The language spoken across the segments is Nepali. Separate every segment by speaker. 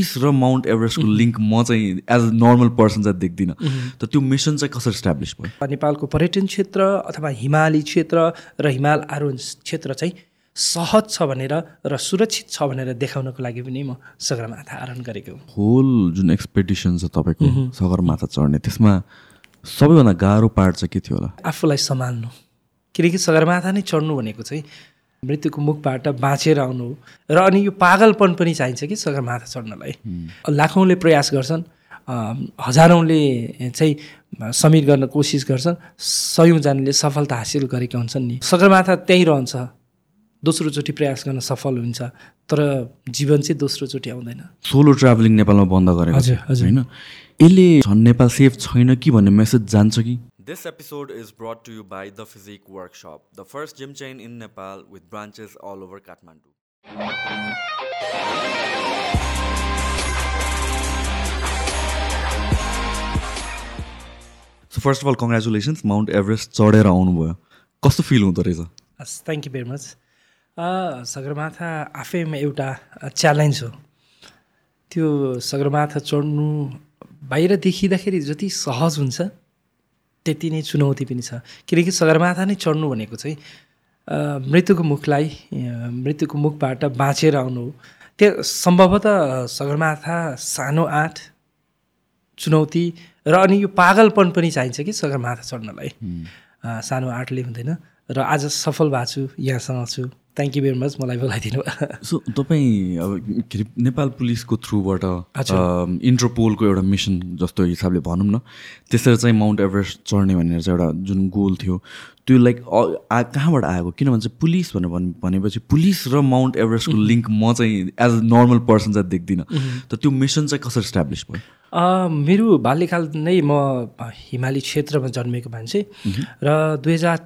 Speaker 1: पुलिस र माउन्ट एभरेस्टको लिङ्क म चाहिँ एज अ नर्मल पर्सन चाहिँ देख्दिनँ। त त्यो मिसन चाहिँ कसरी इस्टाब्लिस भयो?
Speaker 2: नेपालको पर्यटन क्षेत्र अथवा हिमाली क्षेत्र र हिमाल आरोहण क्षेत्र चाहिँ सहज छ भनेर र सुरक्षित छ भनेर देखाउनको लागि पनि म सगरमाथा आरोहण गरेको
Speaker 1: होल जुन एक्सपेडिसन छ तपाईँको सगरमाथा चढ्ने त्यसमा सबैभन्दा गाह्रो पार्ट चाहिँ के थियो होला?
Speaker 2: आफूलाई सम्हाल्नु। किनकि सगरमाथा नै चढ्नु भनेको चाहिँ मृत्युको मुखबाट बाँचेर आउनु हो। र अनि यो पागलपन पनि चाहिन्छ कि सगरमाथा चढ्नलाई। लाखौँले प्रयास गर्छन् हजारौँले चाहिँ समिट गर्न कोसिस गर्छन् सयौँजनाले सफलता हासिल गरेका हुन्छन् नि। सगरमाथा त्यहीँ रहन्छ दोस्रोचोटि प्रयास गर्न सफल हुन्छ तर जीवन चाहिँ दोस्रोचोटि आउँदैन।
Speaker 1: सोलो ट्राभलिङ नेपालमा बन्द गरेको
Speaker 2: हजुर, हजुर।
Speaker 1: होइन? यसले झन् नेपाल सेफ छैन कि भन्ने मेसेज जान्छ कि? This episode is brought to you by The Physique Workshop, the first gym chain in Nepal with branches all over Kathmandu. So first of all congratulations Mount Everest चढेर आउनुभयो। कस्तो फिल हुँदो रहेछ?
Speaker 2: हस् thank you very much Sagarmatha आफैमा एउटा च्यालेन्ज हो। त्यो सगरमाथा चढ्नु बाहिर देखिँदाखेरि जति सहज हुन्छ त्यति नै चुनौती पनि छ। किनकि सगरमाथा नै चढ्नु भनेको चाहिँ मृत्युको मुखलाई मृत्युको मुखबाट बाँचेर आउनु हो। त्यो सम्भवतः सगरमाथा सानो आँट चुनौती र अनि यो पागलपन पनि चाहिन्छ कि सगरमाथा चढ्नलाई। सानो आर्टले हुँदैन। र आज सफल भएको छु यहाँसँग छु। थ्याङ्क यू भेरी मच मलाई बोलाइदिनु
Speaker 1: सो तपाईँ अब के अरे नेपाल पुलिसको थ्रुबाट। इन्टरपोलको एउटा मिसन जस्तो हिसाबले भनौँ न त्यसरी चाहिँ माउन्ट एभरेस्ट चढ्ने भनेर चाहिँ एउटा जुन गोल थियो त्यो लाइक कहाँबाट आएको? किनभने चाहिँ पुलिस भनेर भन्- भनेपछि पुलिस र माउन्ट एभरेस्टको लिङ्क म चाहिँ एज अ नर्मल पर्सन चाहिँ देख्दिनँ। त त्यो मिसन चाहिँ कसरी इस्टाब्लिस भयो?
Speaker 2: मेरो बाल्यकाल नै म हिमाली क्षेत्रमा जन्मेको मान्छे र दुई हजार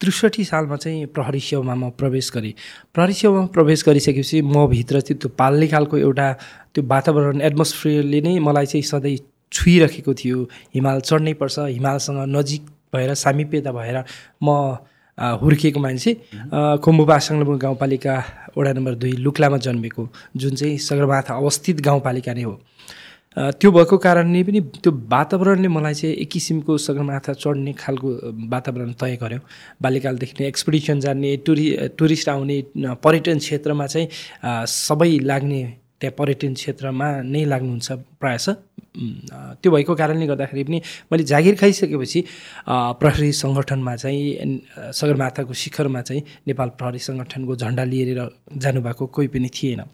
Speaker 2: त्रिसठी सालमा चाहिँ प्रहरी सेवामा म प्रवेश गरेँ। प्रहरी सेवामा प्रवेश गरिसकेपछि म भित्र चाहिँ त्यो बाल्यकालको एउटा त्यो वातावरण एटमोस्फियरले नै मलाई चाहिँ सधैँ छुइरहेको थियो। हिमाल चढ्नै पर्छ हिमालसँग नजिक भएर सामिप्यता भएर म हुर्किएको मान्छे। खुम्बुबा गाउँपालिका वडा नम्बर दुई लुक्लामा जन्मेको। जुन चाहिँ सगरमाथा अवस्थित गाउँपालिका नै हो। त्यो भएको कारणले पनि त्यो वातावरणले मलाई चाहिँ एक किसिमको सगरमाथा चढ्ने खालको वातावरण तय गर्यो। बाल्यकालदेखि नै एक्सपिडिसन जाने टुरि टुरिस्ट आउने पर्यटन क्षेत्रमा चाहिँ सबै लाग्ने त्यहाँ पर्यटन क्षेत्रमा नै लाग्नुहुन्छ प्रायः त्यो भएको कारणले गर्दाखेरि पनि मैले जागिर खाइसकेपछि प्रहरी सङ्गठनमा चाहिँ सगरमाथाको शिखरमा चाहिँ नेपाल प्रहरी सङ्गठनको झन्डा लिएर जानुभएको कोही पनि थिएन।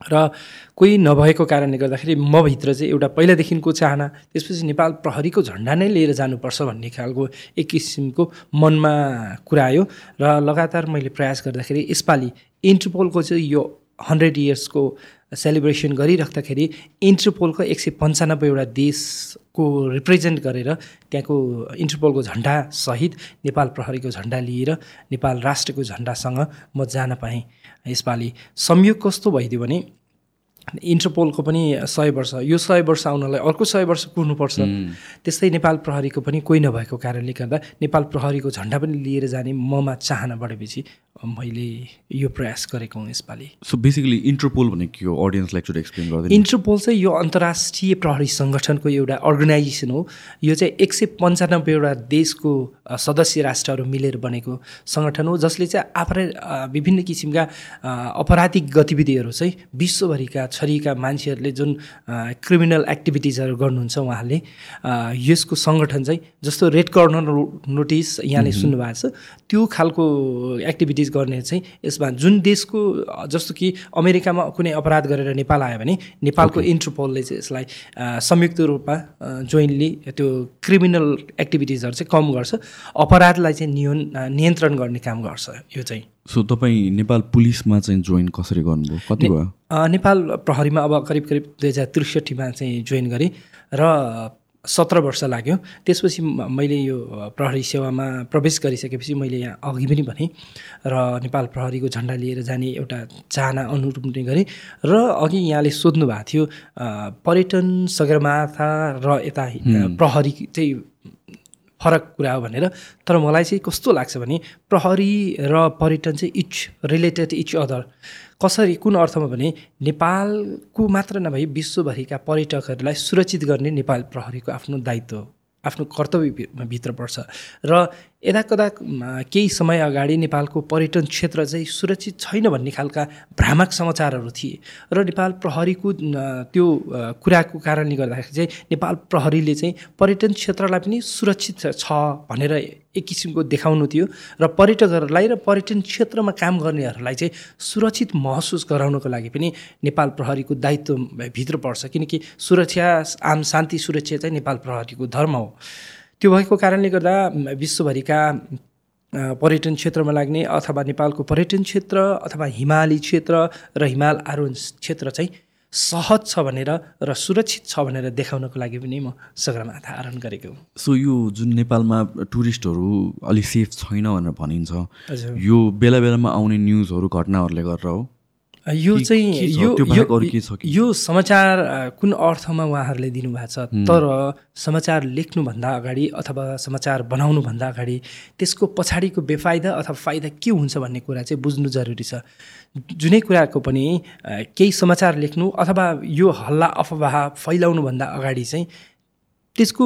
Speaker 2: र कोही नभएको कारणले गर्दाखेरि म भित्र चाहिँ एउटा पहिलादेखिको चाहना त्यसपछि नेपाल प्रहरीको झन्डा नै लिएर जानुपर्छ भन्ने खालको एक किसिमको मनमा कुरा आयो र लगातार मैले प्रयास गर्दाखेरि यसपालि इन्टरपोलको चाहिँ यो हन्ड्रेड इयर्सको सेलिब्रेसन गरिराख्दाखेरि इन्टरपोलको एक सय पन्चानब्बेवटा देशको रिप्रेजेन्ट गरेर त्यहाँको इन्टरपोलको झन्डा सहित नेपाल प्रहरीको झन्डा लिएर नेपाल राष्ट्रको झन्डासँग म जान पाएँ। यसपालि संयोग कस्तो भइदियो भने इन्टरपोलको पनि सय वर्ष यो सय वर्ष आउनलाई अर्को सय वर्ष कुर्नुपर्छ। त्यस्तै नेपाल प्रहरीको पनि कोही नभएको कारणले गर्दा नेपाल प्रहरीको झन्डा पनि लिएर जाने ममा चाहना बढेपछि मैले यो प्रयास गरेको हुँ यसपालि।
Speaker 1: सो बेसिकली इन्टरपोल भनेको के हो? अडियन्सलाई एकचोटि एक्सप्लेन गरिदिनु
Speaker 2: इन्टरपोल चाहिँ यो अन्तर्राष्ट्रिय प्रहरी सङ्गठनको एउटा अर्गनाइजेसन हो। यो चाहिँ एक सय पन्चानब्बेवटा देशको सदस्य राष्ट्रहरू मिलेर बनेको सङ्गठन हो जसले चाहिँ आफ्नै अ, विभिन्न किसिमका अपराधिक गतिविधिहरू चाहिँ विश्वभरिका छरिका मान्छेहरूले जुन क्रिमिनल एक्टिभिटिजहरू गर्नुहुन्छ उहाँहरूले अ, यसको सङ्गठन चाहिँ जस्तो रेड कर्नर नोटिस यहाँले सुन्नुभएको छ त्यो खालको एक्टिभिटिज गर्ने चाहिँ यसमा जुन देशको जस्तो कि अमेरिकामा कुनै अपराध गरेर नेपाल आयो भने नेपालको इन्टरपोलले चाहिँ यसलाई संयुक्त रूपमा जोइन्टली त्यो क्रिमिनल एक्टिभिटिजहरू चाहिँ कम गर्छ अपराधलाई चाहिँ नियन्त्रण गर्ने काम गर्छ यो चाहिँ।
Speaker 1: सो तपाईँ नेपाल पुलिसमा चाहिँ जोइन कसरी गर्नुभयो? कति भयो?
Speaker 2: नेपाल प्रहरीमा अब करिब करिब दुई हजार त्रिसठीमा चाहिँ जोइन गरेँ र सत्र वर्ष लाग्यो। त्यसपछि मैले यो प्रहरी सेवामा प्रवेश गरिसकेपछि मैले यहाँ अघि पनि भनेँ र नेपाल प्रहरीको झन्डा लिएर जाने एउटा चाहना अनुरूप नै गरेँ र अघि यहाँले सोध्नु भएको थियो पर्यटन सगरमाथा र यता प्रहरी चाहिँ फरक कुरा हो भनेर तर मलाई चाहिँ कस्तो लाग्छ भने प्रहरी र पर्यटन चाहिँ इच रिलेटेड इच अदर कसरी कुन अर्थमा भने नेपालको मात्र नभई विश्वभरिका पर्यटकहरूलाई सुरक्षित गर्ने नेपाल प्रहरीको आफ्नो दायित्व आफ्नो कर्तव्यभित्र पर्छ। र यदा कदा केही समय अगाडि नेपालको पर्यटन क्षेत्र चाहिँ सुरक्षित छैन भन्ने खालका भ्रामक समाचारहरू थिए। र नेपाल प्रहरीको त्यो कुराको कारणले गर्दाखेरि चाहिँ नेपाल प्रहरीले चाहिँ पर्यटन क्षेत्रलाई पनि सुरक्षित छ भनेर एक किसिमको देखाउनु थियो। र पर्यटकहरूलाई र पर्यटन क्षेत्रमा काम गर्नेहरूलाई चाहिँ सुरक्षित महसुस गराउनको लागि पनि नेपाल प्रहरीको दायित्व भित्र पर्छ। किनकि सुरक्षा आम शान्ति सुरक्षा चाहिँ नेपाल प्रहरीको धर्म हो। त्यो भएको कारणले गर्दा विश्वभरिका पर्यटन क्षेत्रमा लाग्ने अथवा नेपालको पर्यटन क्षेत्र अथवा हिमाली क्षेत्र र हिमाल आरोहण क्षेत्र चाहिँ सहज छ भनेर र सुरक्षित छ भनेर देखाउनको लागि पनि म सगरमाथा आरोहण गरेको
Speaker 1: सो यो जुन नेपालमा टुरिस्टहरू अलिक सेफ छैन भनेर भनिन्छ यो बेला बेलामा आउने न्युजहरू घटनाहरूले गरेर हो।
Speaker 2: यो चाहिँ यो यो समाचार कुन अर्थमा उहाँहरूले दिनुभएको छ? तर समाचार लेख्नुभन्दा अगाडि अथवा समाचार बनाउनुभन्दा अगाडि त्यसको पछाडिको बेफाइदा अथवा फाइदा के हुन्छ भन्ने कुरा चाहिँ बुझ्नु जरुरी छ। जुनै कुराको पनि केही समाचार लेख्नु अथवा यो हल्ला अफवाह फैलाउनुभन्दा अगाडि चाहिँ त्यसको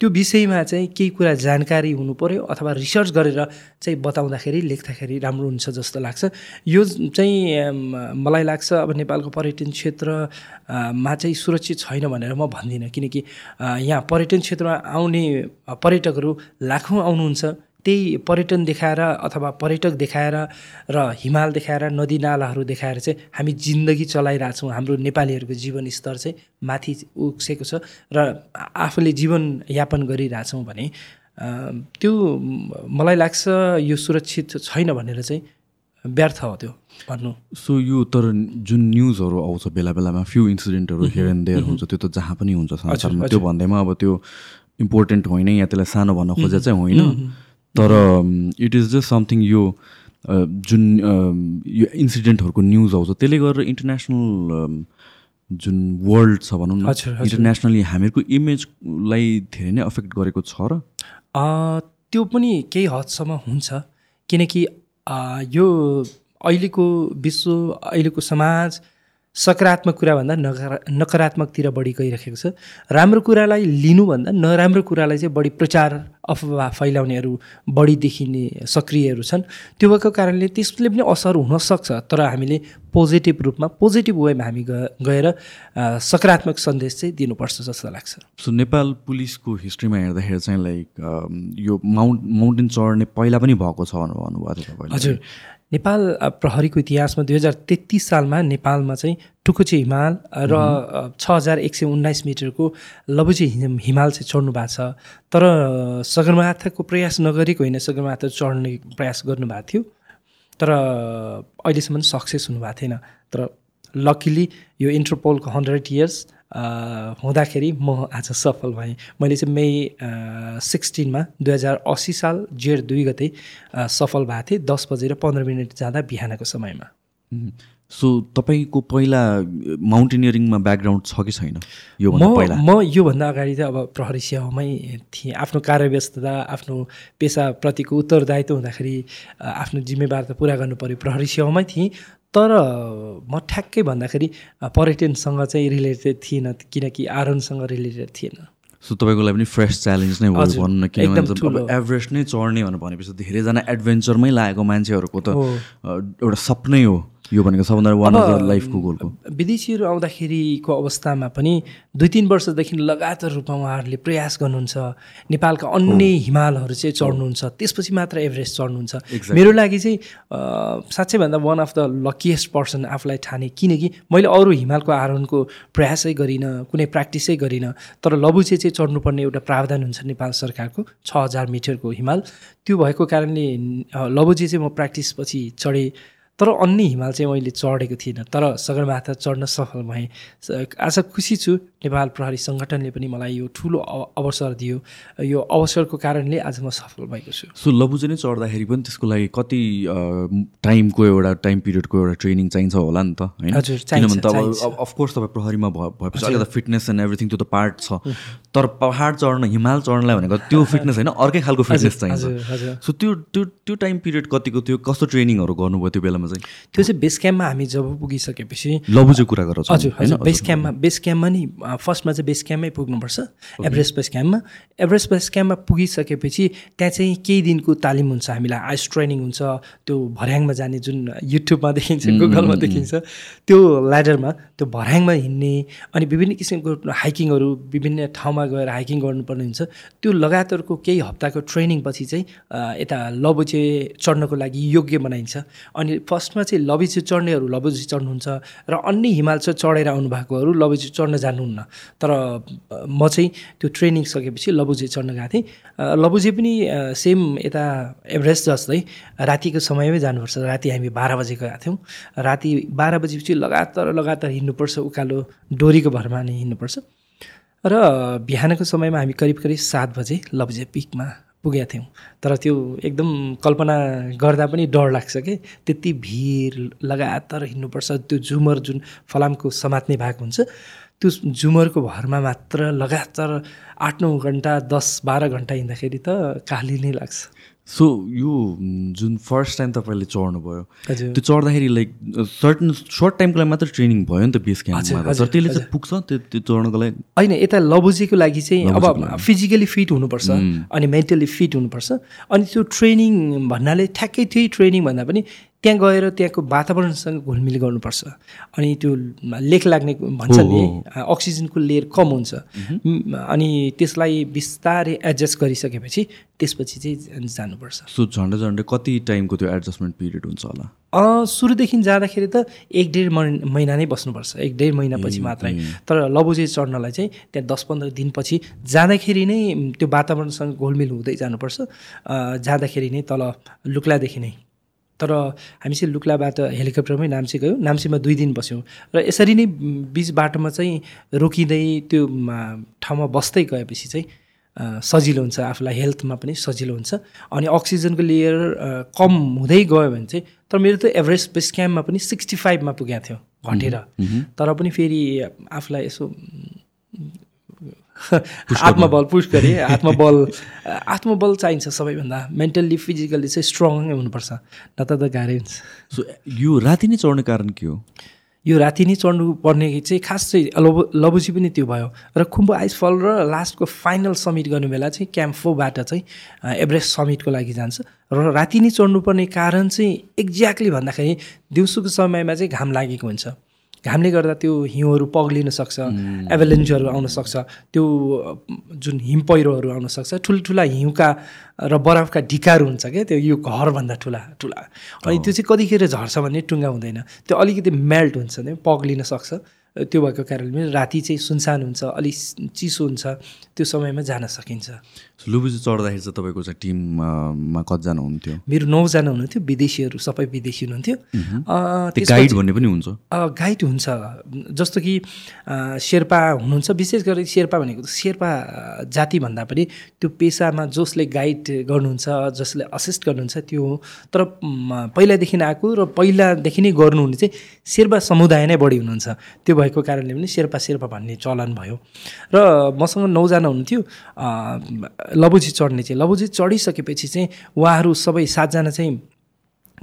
Speaker 2: त्यो विषयमा चाहिँ केही कुरा जानकारी हुनु पऱ्यो अथवा रिसर्च गरेर चाहिँ बताउँदाखेरि लेख्दाखेरि राम्रो हुन्छ जस्तो लाग्छ। यो चाहिँ मलाई लाग्छ अब नेपालको पर्यटन क्षेत्रमा चाहिँ सुरक्षित छैन भनेर म भन्दिनँ। किनकि यहाँ पर्यटन क्षेत्रमा आउने पर्यटकहरू लाखौँ आउनुहुन्छ। त्यही पर्यटन देखाएर अथवा पर्यटक देखाएर र हिमाल देखाएर नदी नालाहरू देखाएर चाहिँ हामी जिन्दगी चलाइरहेछौँ। हाम्रो नेपालीहरूको जीवनस्तर चाहिँ माथि उक्सेको छ र आफूले जीवनयापन गरिरहेछौँ भने त्यो मलाई लाग्छ यो सुरक्षित छैन भनेर चाहिँ व्यर्थ हो त्यो भन्नु।
Speaker 1: सो यो तर जुन न्युजहरू आउँछ बेला बेलामा फ्यु इन्सिडेन्टहरू हेयर एन्ड देयर हुन्छ त्यो त जहाँ पनि हुन्छ संसारमा। त्यो भन्दैमा अब त्यो इम्पोर्टेन्ट होइन या त्यसलाई सानो भन्न खोजे चाहिँ होइन। तर इट इज जस्ट समथिङ यो जुन यो इन्सिडेन्टहरूको न्युज आउँछ त्यसले गरेर इन्टरनेसनल जुन वर्ल्ड छ भनौँ न इन्टरनेसनली हामीहरूको इमेजलाई धेरै नै अफेक्ट गरेको छ र?
Speaker 2: त्यो पनि केही हदसम्म हुन्छ। किनकि यो अहिलेको विश्व अहिलेको समाज सकारात्मक कुराभन्दा नकारा नकारात्मकतिर बढी गइरहेको छ। राम्रो कुरालाई लिनुभन्दा नराम्रो कुरालाई चाहिँ बढी प्रचार अफवाह फैलाउनेहरू बढी देखिने सक्रियहरू छन्। त्यो भएको कारणले त्यसले पनि असर हुनसक्छ तर हामीले पोजिटिभ रूपमा पोजिटिभ वेमा हामी गएर सकारात्मक सन्देश चाहिँ दिनुपर्छ जस्तो लाग्छ।
Speaker 1: सो नेपाल पुलिसको हिस्ट्रीमा हेर्दाखेरि चाहिँ लाइक यो माउन्ट माउन्टेन चढ्ने पहिला पनि भएको छ भन्नुभएको थियो
Speaker 2: हजुर। नेपाल प्रहरीको इतिहासमा दुई हजार तेत्तिस सालमा नेपालमा चाहिँ टुकुचे हिमाल र छ हजार एक सय उन्नाइस मिटरको लबुचे हिमाल चाहिँ चढ्नु भएको छ। तर सगरमाथाको प्रयास नगरेको होइन सगरमाथा चढ्ने प्रयास गर्नुभएको थियो। तर अहिलेसम्म सक्सेस हुनुभएको थिएन। तर लकिली यो इन्टरपोलको हन्ड्रेड इयर्स हुँदाखेरि म आज सफल भएँ। मैले चाहिँ मे सिक्सटिनमा दुई हजार अस्सी साल जेठ दुई गते सफल भएको थिएँ दस बजेर पन्ध्र मिनट जाँदा बिहानको समयमा।
Speaker 1: सो तपाईँको पहिला माउन्टेनियरिङमा ब्याकग्राउन्ड छ कि छैन? यो
Speaker 2: पहिला। म योभन्दा अगाडि चाहिँ अब प्रहरी सेवामै थिएँ। आफ्नो कार्यव्यस्तता आफ्नो पेसाप्रतिको उत्तरदायित्व हुँदाखेरि आफ्नो जिम्मेवार त पुरा गर्नु पऱ्यो प्रहरी सेवामै थिएँ। तर म ठ्याक्कै भन्दाखेरि पर्यटनसँग चाहिँ रिलेटेड थिएन किनकि आरोहणसँग रिलेटेड थिएन।
Speaker 1: सो तपाईँको लागि पनि फ्रेस च्यालेन्ज नै भयो भनौँ न किनभने एभरेस्ट नै चढ्ने भनेर भनेपछि धेरैजना एडभेन्चरमै लागेको मान्छेहरूको त एउटा सपनै हो। यो भनेको सबभन्दा वान अफ द लाइफको गोलको
Speaker 2: विदेशीहरू आउँदाखेरिको अवस्थामा पनि दुई तिन वर्षदेखि लगातार रूपमा उहाँहरूले प्रयास गर्नुहुन्छ। नेपालका अन्य हिमालहरू चाहिँ चढ्नुहुन्छ। त्यसपछि मात्र एभरेस्ट चढ्नुहुन्छ। मेरो लागि चाहिँ साँच्चै भन्दा one of the luckiest person आफूलाई ठाने किनकि मैले अरू हिमालको आरोहणको प्रयासै गरिनँ कुनै प्र्याक्टिसै गरिनँ तर लबुचे चाहिँ चढ्नुपर्ने एउटा प्रावधान हुन्छ नेपाल सरकारको छ हजार मिटरको हिमाल। त्यो भएको कारणले लबुचे चाहिँ म प्र्याक्टिसपछि चढेँ। तर अन्य हिमाल चाहिँ मैले चढेको थिइनँ तर सगरमाथा चढ्न सफल भएँ। आज खुसी छु नेपाल प्रहरी सङ्गठनले पनि मलाई यो ठुलो अवसर दियो। यो अवसरको कारणले आज म सफल भएको छु।
Speaker 1: सो लबुजे नै चढ्दाखेरि पनि त्यसको लागि कति टाइमको एउटा टाइम पिरियडको एउटा ट्रेनिङ चाहिन्छ होला नि त होइन? किनभने त अब अफकोर्स तपाईँ प्रहरीमा भएपछि अलिकति फिटनेस एन्ड एभ्रिथिङ त्यो त पार्ट छ। तर पहाड चढ्न हिमाल चढ्नलाई भनेको त्यो फिटनेस होइन अर्कै खालको फिटनेस चाहिन्छ। सो त्यो त्यो त्यो टाइम पिरियड कतिको थियो? कस्तो ट्रेनिङहरू गर्नुभयो त्यो बेलामा चाहिँ?
Speaker 2: त्यो चाहिँ बेस क्याम्पमा हामी जब पुगिसकेपछि
Speaker 1: लबु चाहिँ कुरा गर।
Speaker 2: हजुर हजुर बेस क्याम्पमा बेस क्याम्पमा नि फर्स्टमा चाहिँ बेस क्याम्पमै पुग्नुपर्छ। एभरेस्ट बेस क्याम्पमा। एभरेस्ट बेस क्याम्पमा पुगिसकेपछि त्यहाँ चाहिँ केही दिनको तालिम हुन्छ। हामीलाई आइस ट्रेनिङ हुन्छ। त्यो भर्याङमा जाने जुन युट्युबमा देखिन्छ गुगलमा देखिन्छ त्यो ल्याडरमा त्यो भर्याङमा हिँड्ने अनि विभिन्न किसिमको हाइकिङहरू विभिन्न ठाउँमा गएर हाइकिङ गर्नुपर्ने हुन्छ। त्यो लगातारको केही हप्ताको ट्रेनिङपछि चाहिँ अ, यता लबुचे चढ्नको लागि योग्य बनाइन्छ। अनि फर्स्टमा चाहिँ लबुचे चढ्नेहरू लबुचे चढ्नुहुन्छ र अन्य हिमाल चाहिँ चढेर आउनु भएकोहरू लबुचे चढ्न जानुहुन्न। तर अ, म चाहिँ त्यो ट्रेनिङ सकेपछि लबुजे चढ्न गएको थिएँ। लबुजे पनि सेम यता एभरेस्ट जस्तै रातिको समयमै जानुपर्छ। राति हामी बाह्र बजे गएका थियौँ। राति बाह्र बजेपछि लगातार लगातार हिँड्नुपर्छ उकालो डोरीको भरमा नै हिँड्नुपर्छ। र बिहानको समयमा हामी करिब करिब सात बजे लब्जे पिकमा पुगेका थियौँ। तर त्यो एकदम कल्पना गर्दा पनि डर लाग्छ कि? त्यति भिड लगातार हिँड्नुपर्छ। त्यो झुमर जुन फलामको समात्ने भाग हुन्छ त्यो झुमरको भरमा मात्र लगातार आठ नौ घन्टा दस बाह्र घन्टा हिँड्दाखेरि त काली नै लाग्छ।
Speaker 1: सो यो जुन फर्स्ट टाइम तपाईँले चढ्नुभयो त्यो चढ्दाखेरि लाइक सर्टन सर्ट टाइमको लागि मात्र ट्रेनिङ भयो नि त बेस क्याम्पमा तर त्यसले चाहिँ पुग्छ त्यो त्यो चढ्नको लागि?
Speaker 2: होइन यता लबुजीको लागि चाहिँ अब फिजिकली फिट हुनुपर्छ अनि मेन्टली फिट हुनुपर्छ अनि त्यो ट्रेनिङ भन्नाले ठ्याक्कै त्यही ट्रेनिङ भन्दा पनि त्यहाँ गएर त्यहाँको वातावरणसँग घुलमिल गर्नुपर्छ। अनि त्यो लेख लाग्ने भन्छ नि अक्सिजनको लेयर कम हुन्छ। अनि त्यसलाई बिस्तारै एडजस्ट गरिसकेपछि त्यसपछि चाहिँ जानुपर्छ।
Speaker 1: सो झन्डै झन्डै कति टाइमको त्यो एडजस्टमेन्ट पिरियड हुन्छ होला?
Speaker 2: सुरुदेखि जाँदाखेरि त एक डेढ महि- महिना नै बस्नुपर्छ। एक डेढ महिनापछि मात्रै। तर लबुजे चढ्नलाई चाहिँ त्यहाँ दस पन्ध्र दिनपछि जाँदाखेरि नै त्यो वातावरणसँग घोलमिल हुँदै जानुपर्छ। जाँदाखेरि नै तल लुक्लादेखि नै। तर हामी चाहिँ लुक्लाबाट हेलिकप्टरमै नाम्ची गयौँ। नाम्चीमा दुई दिन बस्यौँ। र यसरी नै बिच बाटोमा चाहिँ रोकिँदै त्यो ठाउँमा बस्दै गएपछि चाहिँ सजिलो हुन्छ। आफूलाई हेल्थमा पनि सजिलो हुन्छ। अनि अक्सिजनको लेयर कम हुँदै गयो भने चाहिँ तर मेरो त एभरेस्ट बेस क्याम्पमा पनि सिक्सटी फाइभमा पुगेको थियो घटेर। तर पनि फेरि आफूलाई यसो आत्मबल पुस गरेँ आत्मबल आत्मबल चाहिन्छ सबैभन्दा। मेन्टल्ली फिजिकल्ली चाहिँ स्ट्रङ हुनुपर्छ नत्र त गाह्रै हुन्छ।
Speaker 1: सो यो राति नै चढ्ने कारण के हो?
Speaker 2: यो राति नै चढ्नु पर्ने चाहिँ खास चाहिँ लबु लबुजी पनि त्यो भयो। र खुम्बु आइसफल र लास्टको फाइनल समिट गर्ने बेला चाहिँ क्याम्प फोबाट चाहिँ एभरेस्ट समिटको लागि जान्छ। र राति नै चढ्नुपर्ने कारण चाहिँ एक्ज्याक्टली भन्दाखेरि दिउँसोको समयमा चाहिँ घाम लागेको हुन्छ। घामले गर्दा त्यो हिउँहरू पग्लिन सक्छ एभेलेन्जहरू आउन सक्छ त्यो जुन हिम पहिरोहरू आउन सक्छ ठुल्ठुला हिउँका र बरफका ढिकाहरू हुन्छ क्या त्यो यो घरभन्दा ठुला ठुला। अनि त्यो चाहिँ कतिखेर झर्छ भने टुङ्गा हुँदैन। त्यो अलिकति मेल्ट हुन्छ नि पग्लिन सक्छ। त्यो भएको कारणले राति चाहिँ सुनसान हुन्छ अलिक चिसो हुन्छ त्यो समयमा जान सकिन्छ।
Speaker 1: लुबुजी चढ्दाखेरि चाहिँ तपाईँको चाहिँ टिममा कतिजना हुन्थ्यो
Speaker 2: मेरो नौजना हुनुहुन्थ्यो विदेशीहरू सबै विदेशी हुनुहुन्थ्यो।
Speaker 1: गाइड भन्ने पनि हुन्छ?
Speaker 2: गाइड हुन्छ। जस्तो कि शेर्पा हुनुहुन्छ विशेष गरी शेर्पा भनेको त शेर्पा अ, जाति भन्दा पनि त्यो पेसामा जसले गाइड गर्नुहुन्छ जसले असिस्ट गर्नुहुन्छ त्यो हो। तर पहिलादेखि आएको र पहिलादेखि नै गर्नुहुने चाहिँ शेर्पा समुदाय नै बढी हुनुहुन्छ। त्यो भएको कारणले पनि शेर्पा शेर्पा भन्ने चलन भयो। र मसँग नौजना हुनुहुन्थ्यो। लबुजी चढ्ने चाहिँ। लबुजी चढिसकेपछि चाहिँ उहाँहरू सबै सातजना चाहिँ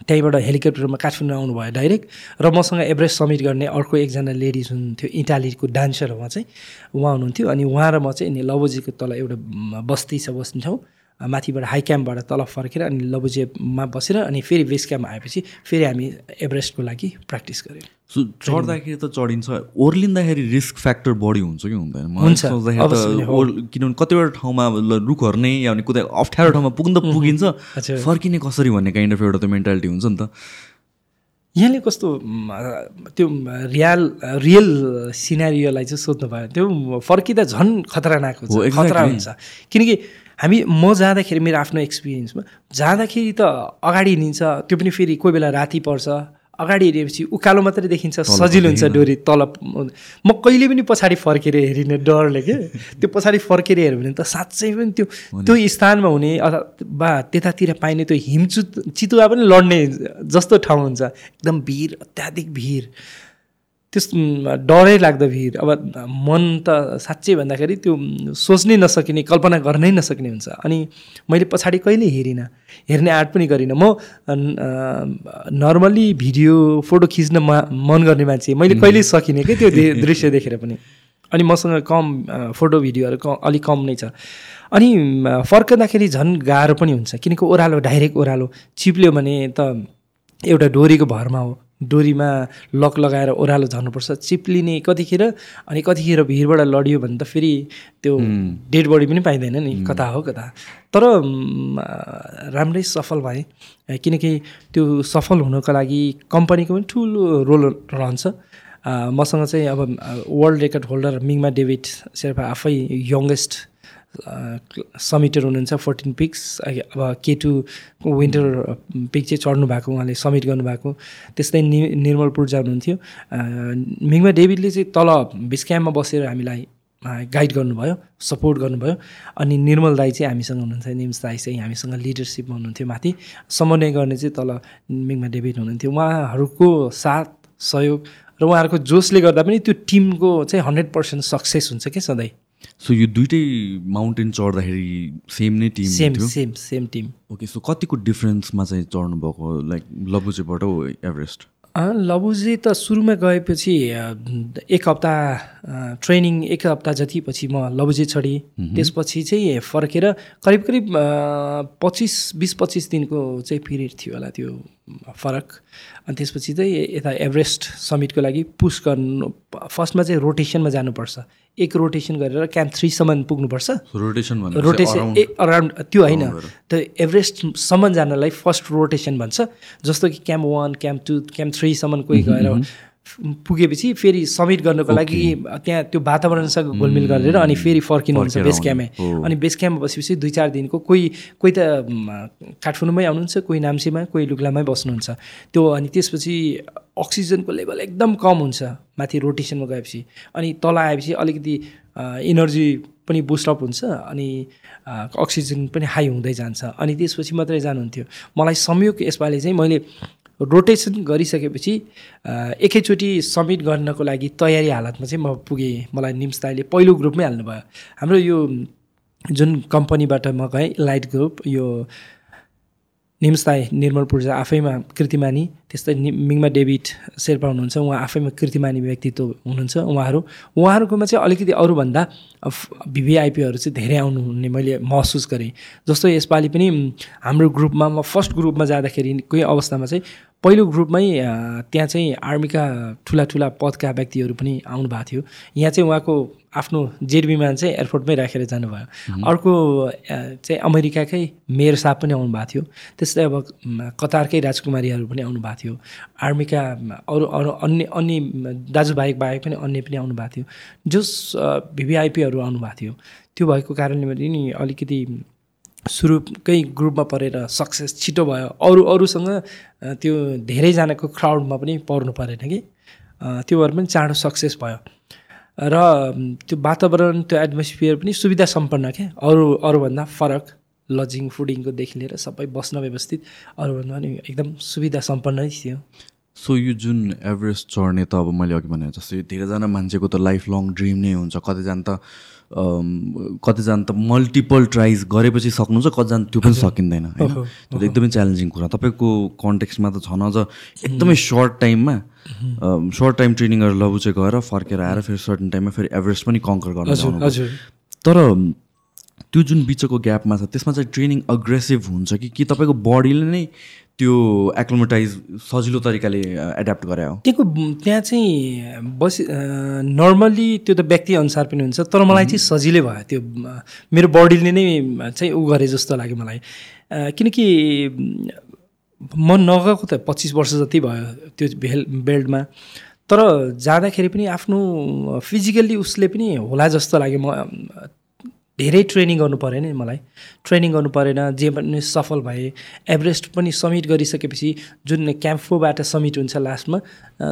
Speaker 2: त्यहीँबाट हेलिकप्टरमा काठमाडौँ आउनुभयो डाइरेक्ट। र मसँग एभरेस्ट समिट गर्ने अर्को एकजना लेडिज हुनुहुन्थ्यो इटालीको डान्सर उहाँ चाहिँ। उहाँ हुनुहुन्थ्यो। अनि उहाँ र म चाहिँ लबोजीको तल एउटा बस्ती छ बस्ने ठाउँ। माथिबाट हाई क्याम्पबाट तल फर्केर अनि लबोजेमा बसेर अनि फेरि बेस क्याम्प आएपछि फेरि हामी एभरेस्टको लागि प्र्याक्टिस गऱ्यौँ।
Speaker 1: सो चढ्दाखेरि त चढिन्छ। ओर्लिँदाखेरि रिस्क फ्याक्टर बढी हुन्छ कि हुँदैन? किनभने कतिवटा ठाउँमा रुखहरू नै या कुनै अप्ठ्यारो ठाउँमा पुग्न त पुगिन्छ। फर्किने कसरी भन्ने काइन्ड अफ एउटा त मेन्टालिटी हुन्छ नि त।
Speaker 2: यहाँले कस्तो त्यो रियल रियल सिनारियोलाई चाहिँ सोध्नु भयो त्यो फर्किँदा झन् खतरानाक हुन्छ. खतरा हुन्छ। किनकि हामी म जाँदाखेरि मेरो आफ्नो एक्सपिरियन्समा जाँदाखेरि त अगाडि हिँडिन्छ त्यो पनि फेरि कोही बेला राति पर्छ अगाडि हेरेपछि उकालो मात्रै देखिन्छ सजिलो हुन्छ डोरी तल म कहिले पनि पछाडि फर्केर हेरिने डरले के? त्यो पछाडि फर्केर हेऱ्यो भने त साँच्चै पनि त्यो त्यो स्थानमा हुने अथवा त्यतातिर पाइने त्यो हिमचु चितुवा पनि लड्ने जस्तो ठाउँ हुन्छ। एकदम भिर अत्याधिक भिर। त्यस डरै लाग्दो भिड। अब मन त साँच्चै भन्दाखेरि त्यो सोच्नै नसकिने कल्पना गर्नै नसक्ने हुन्छ। अनि मैले पछाडि कहिले हेरिनँ। हेर्ने आँट पनि गरिनँ। म नर्मली भिडियो फोटो खिच्न मा मन गर्ने मान्छे। मैले कहिल्यै सकिनँ कि त्यो दृश्य देखेर पनि। अनि मसँग कम फोटो भिडियोहरू क अलिक कम नै छ। अनि फर्कँदाखेरि झन् गाह्रो पनि हुन्छ। किनकि ओह्रालो डाइरेक्ट ओह्रालो। चिप्ल्यो भने त एउटा डोरीको भरमा हो। डोरीमा लक लगाएर ओह्रालो झर्नुपर्छ चिप्लिने कतिखेर अनि कतिखेर भिरबाट लडियो भने त फेरि त्यो डेड बडी पनि पाइँदैन नि कता हो कता तर राम्रै सफल भएँ किनकि त्यो सफल हुनको लागि कम्पनीको पनि ठुलो रोल रहन्छ। मसँग चाहिँ अब वर्ल्ड रेकर्ड होल्डर मिङमा डेभिड शेर्पा आफै यङ्गेस्ट समिटर हुनुहुन्छ फोर्टिन पिक्स अब के टूको विन्टर पिक चाहिँ चढ्नु भएको उहाँले समिट गर्नुभएको। त्यस्तै नि निर्मल पूर्जा हुनुहुन्थ्यो मिङमा डेभिडले चाहिँ तल बेस क्याम्पमा बसेर हामीलाई गाइड गर्नुभयो सपोर्ट गर्नुभयो। अनि निर्मल दाई चाहिँ हामीसँग हुनुहुन्थ्यो निम्स दाई चाहिँ हामीसँग लिडरसिपमा हुनुहुन्थ्यो माथि। समन्वय गर्ने चाहिँ तल मिङमा डेभिड हुनुहुन्थ्यो। उहाँहरूको साथ सहयोग र उहाँहरूको जोसले गर्दा पनि त्यो टिमको चाहिँ हन्ड्रेड पर्सेन्ट सक्सेस हुन्छ क्या सधैँ?
Speaker 1: सो यो दुइटै माउन्टेन चढ्दाखेरि सेम नै team
Speaker 2: same same same team
Speaker 1: okay so कतिको डिफ्रेन्समा चाहिँ चढ्नु भएको लाइक लबुचेबाट एभरेस्ट
Speaker 2: लबुजी त सुरुमा गएपछि एक हप्ता ट्रेनिङ एक हप्ता जति पछि म लबुजी चढेँ। त्यसपछि चाहिँ फर्केर करिब करिब पच्चिस बिस पच्चिस दिनको चाहिँ पिरियड थियो होला त्यो फरक। अनि त्यसपछि चाहिँ यता एभरेस्ट समिटको लागि पुस गर्नु फर्स्टमा चाहिँ रोटेसनमा जानुपर्छ। एक रोटेसन गरेर क्याम्प थ्रीसम्म पुग्नुपर्छ।
Speaker 1: रोटेसन
Speaker 2: रोटेसन ए अराउन्ड त्यो होइन। त्यो एभरेस्टसम्म जानलाई फर्स्ट रोटेसन भन्छ। जस्तो कि camp one camp two camp थ्रीसम्म कोही गएर पुगेपछि फेरि समिट गर्नको लागि त्यहाँ त्यो वातावरणसँग घुलमिल गरेर अनि फेरि फर्किनुहुन्छ बेस। क्याम्पमै। अनि बेस क्याम्पमा बसेपछि दुई चार दिनको कोही कोही त काठमाडौँमै आउनुहुन्छ कोही नाम्चीमा कोही लुग्लामै बस्नुहुन्छ। त्यो अनि त्यसपछि अक्सिजनको लेभल एकदम कम हुन्छ माथि रोटेसनमा गएपछि। अनि तल आएपछि अलिकति इनर्जी पनि बुस्टअप हुन्छ अनि अक्सिजन पनि हाई हुँदै जान्छ। अनि त्यसपछि मात्रै जानुहुन्थ्यो। मलाई संयोग यसपालि चाहिँ मैले रोटेसन गरिसकेपछि एकैचोटि सब्मिट गर्नको लागि तयारी हालतमा चाहिँ म पुगेँ। मलाई निम्स दाईले पहिलो ग्रुपमै हाल्नुभयो। हाम्रो यो जुन कम्पनीबाट म गएँ लाइट ग्रुप यो निम्स दाई निर्मल पूर्जा आफैमा कृतिमानी त्यस्तै मिङमा डेभिड शेर्पा हुनुहुन्छ उहाँ आफैमा कृतिमानी व्यक्तित्व हुनुहुन्छ उहाँहरू। उहाँहरूकोमा चाहिँ अलिकति अरूभन्दा भिभिआइपीहरू चाहिँ धेरै आउनुहुने मैले महसुस गरेँ। जस्तो यसपालि पनि हाम्रो ग्रुपमा म फर्स्ट ग्रुपमा जाँदाखेरि कोही अवस्थामा चाहिँ पहिलो ग्रुपमै त्यहाँ चाहिँ आर्मीका ठुला ठुला पदका व्यक्तिहरू पनि आउनु भएको थियो। यहाँ चाहिँ उहाँको आफ्नो जेट विमान चाहिँ एयरपोर्टमै राखेर जानुभयो। अर्को चाहिँ अमेरिकाकै मेयर साहब पनि आउनु भएको थियो। त्यस्तै अब कतारकै राजकुमारीहरू पनि आउनु भएको थियो। आर्मीका अरू अरू अन्य अन्य दाजुभाइ बाहेक पनि अन्य पनि आउनु भएको थियो। जस भिभिआइपीहरू आउनु भएको थियो। त्यो भएको कारणले पनि अलिकति सुरुकै ग्रुपमा परेर सक्सेस छिटो भयो। अरू अरूसँग त्यो धेरैजनाको क्राउडमा पनि पर्नु परेन कि? त्यो भएर पनि चाँडो सक्सेस भयो। र त्यो वातावरण त्यो एटमोस्फियर पनि सुविधा सम्पन्न क्या? अरू अरूभन्दा फरक लजिङ फुडिङकोदेखि लिएर सबै बस्न व्यवस्थित अरूभन्दा पनि एकदम सुविधा सम्पन्न नै थियो।
Speaker 1: सो यो जुन एभरेस्ट चढ्ने त अब मैले अघि भने जस्तै धेरैजना मान्छेको त लाइफ लङ ड्रिम नै हुन्छ। कतिजना त कतिजना त मल्टिपल ट्राइज गरेपछि सक्नुहुन्छ कतिजना त्यो पनि सकिँदैन होइन? त्यो त एकदमै च्यालेन्जिङ कुरा। तपाईँको कन्टेक्समा त छन अझ एकदमै सर्ट टाइममा सर्ट टाइम ट्रेनिङ गरेर लबु चाहिँ गएर फर्केर आएर फेरि सर्टन टाइममा फेरि एभरेस्ट पनि कङ्कर गर्न
Speaker 2: हजुर
Speaker 1: तर त्यो जुन बिचको ग्यापमा छ त्यसमा चाहिँ ट्रेनिङ अग्रेसिभ हुन्छ कि कि तपाईँको बडीले नै त्यो एक्लोमेटाइज सजिलो तरिकाले एड्याप्ट गरे हो।
Speaker 2: त्यहाँको त्यहाँ चाहिँ बसी नर्मल्ली त्यो त व्यक्ति अनुसार पनि हुन्छ तर मलाई चाहिँ सजिलै भयो त्यो मेरो बडीले नै चाहिँ उ गरे जस्तो लाग्यो मलाई। किनकि म नगएको त पच्चिस वर्ष जति भयो त्यो बेल बेल्टमा तर जाँदाखेरि पनि आफ्नो फिजिकल्ली उसले पनि होला जस्तो लाग्यो म धेरै ट्रेनिङ गर्नु परेन नि मलाई। ट्रेनिङ गर्नु परेन जे पनि सफल भए एभरेस्ट पनि समिट गरिसकेपछि जुन क्याम्प समिट हुन्छ लास्टमा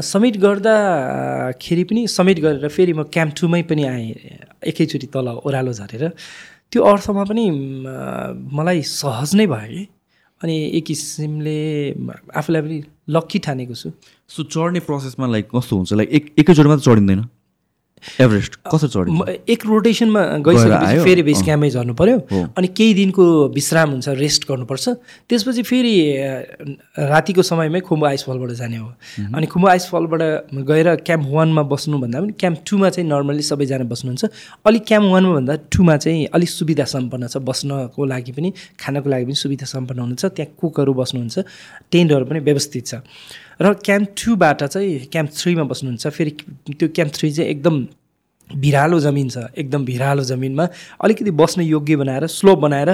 Speaker 2: समिट गर्दाखेरि पनि समिट गरेर फेरि म क्याम्प टूमै पनि आएँ एकैचोटि तल ओह्रालो झरेर। त्यो अर्थमा पनि मलाई सहज नै भयो। कि अनि एक किसिमले आफूलाई पनि लक्की ठानेको छु।
Speaker 1: सो चढ्ने प्रोसेसमा लाइक कस्तो हुन्छ? लाइक एक एकैचोटिमा त चढिँदैन? एभरेस्ट कसरी
Speaker 2: म एक रोटेसनमा गइसकेपछि? फेरि बेस क्याम्पमै झर्नु पऱ्यो। अनि केही दिनको विश्राम हुन्छ रेस्ट गर्नुपर्छ। त्यसपछि फेरि रातिको समयमै खुम्बु आइसफलबाट जाने हो। अनि खुम्बु आइसफलबाट गएर क्याम्प वानमा बस्नुभन्दा पनि क्याम्प टूमा चाहिँ नर्मली सबैजना बस्नुहुन्छ। अलिक क्याम्प वानमा भन्दा टूमा चाहिँ अलिक सुविधा सम्पन्न छ। बस्नको लागि पनि खानको लागि पनि सुविधा सम्पन्न हुनुहुन्छ। त्यहाँ कुकहरू बस्नुहुन्छ। टेन्टहरू पनि व्यवस्थित छ। र क्याम्प टूबाट चाहिँ क्याम्प थ्रीमा बस्नुहुन्छ। फेरि त्यो क्याम्प थ्री चाहिँ एकदम भिरालो जमिन छ। एकदम भिरालो जमिनमा अलिकति बस्न योग्य बनाएर स्लोप बनाएर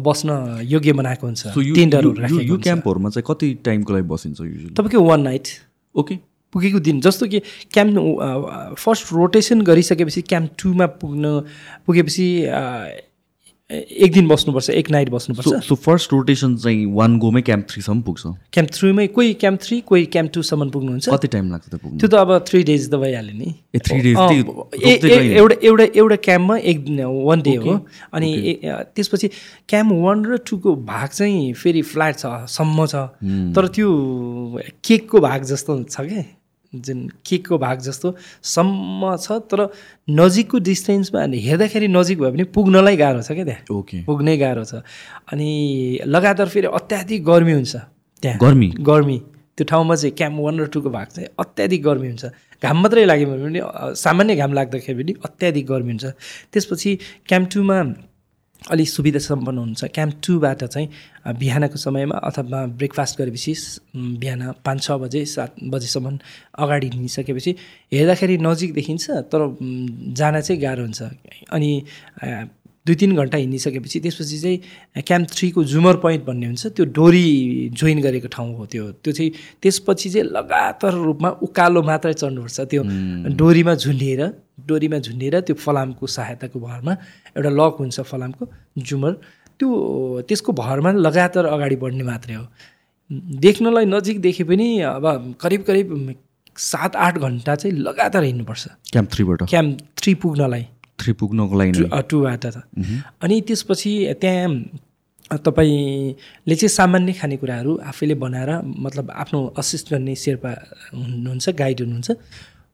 Speaker 2: बस्न योग्य बनाएको हुन्छ।
Speaker 1: सो यो क्याम्पहरूमा चाहिँ कति टाइमको लागि बसिन्छ
Speaker 2: तपाईँको वान नाइट
Speaker 1: ओके
Speaker 2: पुगेको दिन। जस्तो कि क्याम्प फर्स्ट रोटेसन गरिसकेपछि क्याम्प टूमा पुग्नु पुगेपछि एक दिन बस्नुपर्छ एक नाइट बस्नुपर्छ।
Speaker 1: सो फर्स्ट रोटेसन चाहिँ वान गोमै क्याम्प थ्रीसम्म पुग्छ।
Speaker 2: क्याम्प थ्रीमै कोही क्याम्प थ्री कोही क्याम्प टूसम्म पुग्नुहुन्छ।
Speaker 1: कति टाइम लाग्छ त पुग्नु?
Speaker 2: त्यो त अब थ्री डेज त भइहाल्यो नि।
Speaker 1: Three days.
Speaker 2: एउटा एउटा एउटा क्याम्पमा एक दिन वान डे हो। अनि त्यसपछि क्याम्प वान र टूको भाग चाहिँ फेरि फ्ल्याट छ सम्म छ। तर त्यो केकको भाग जस्तो छ क्या जुन केकको भाग जस्तो सम्म छ तर नजिकको डिस्टेन्समा अनि हेर्दाखेरि नजिक भयो भने पुग्नलाई गाह्रो छ क्या त्यहाँ।
Speaker 1: ओके।
Speaker 2: पुग्नै गाह्रो छ। अनि लगातार फेरि अत्याधिक गर्मी हुन्छ त्यहाँ।
Speaker 1: गर्मी?
Speaker 2: गर्मी। त्यो ठाउँमा चाहिँ क्याम्प वान र टूको भाग चाहिँ अत्याधिक गर्मी हुन्छ। घाम मात्रै लाग्यो भने पनि सामान्य घाम लाग्दाखेरि पनि अत्याधिक गर्मी हुन्छ। त्यसपछि क्याम्प टूमा अलिक सुविधा सम्पन्न हुन्छ। क्याम्प टूबाट चाहिँ बिहानको समयमा अथवा ब्रेकफास्ट गरेपछि बिहान पाँच छ बजे सात बजेसम्म अगाडि हिँडिसकेपछि हेर्दाखेरि नजिक देखिन्छ तर जान चाहिँ गाह्रो हुन्छ। अनि दुई तिन घन्टा हिँडिसकेपछि त्यसपछि चाहिँ क्याम्प थ्रीको जुमर पोइन्ट भन्ने हुन्छ त्यो डोरी जोइन गरेको ठाउँ हो त्यो। त्यो चाहिँ त्यसपछि चाहिँ लगातार रूपमा उकालो मात्रै चढ्नुपर्छ त्यो डोरीमा झुन्डिएर डोरीमा झुन्डिएर त्यो फलामको सहायताको भरमा एउटा लक हुन्छ फलामको जुमर त्यो त्यसको भरमा लगातार अगाडि बढ्ने मात्रै हो। देख्नलाई नजिक देखे पनि अब करिब करिब सात आठ घन्टा चाहिँ लगातार हिँड्नुपर्छ।
Speaker 1: क्याम्प थ्रीबाट?
Speaker 2: क्याम्प थ्री पुग्नलाई।
Speaker 1: थ्री पुग्नको लागि नै।
Speaker 2: टु- टुबाट त। अनि त्यसपछि त्यहाँ तपाईँले चाहिँ सामान्य खानेकुराहरू आफैले बनाएर मतलब आफ्नो असिस्ट गर्ने शेर्पा हुनुहुन्छ गाइड हुनुहुन्छ।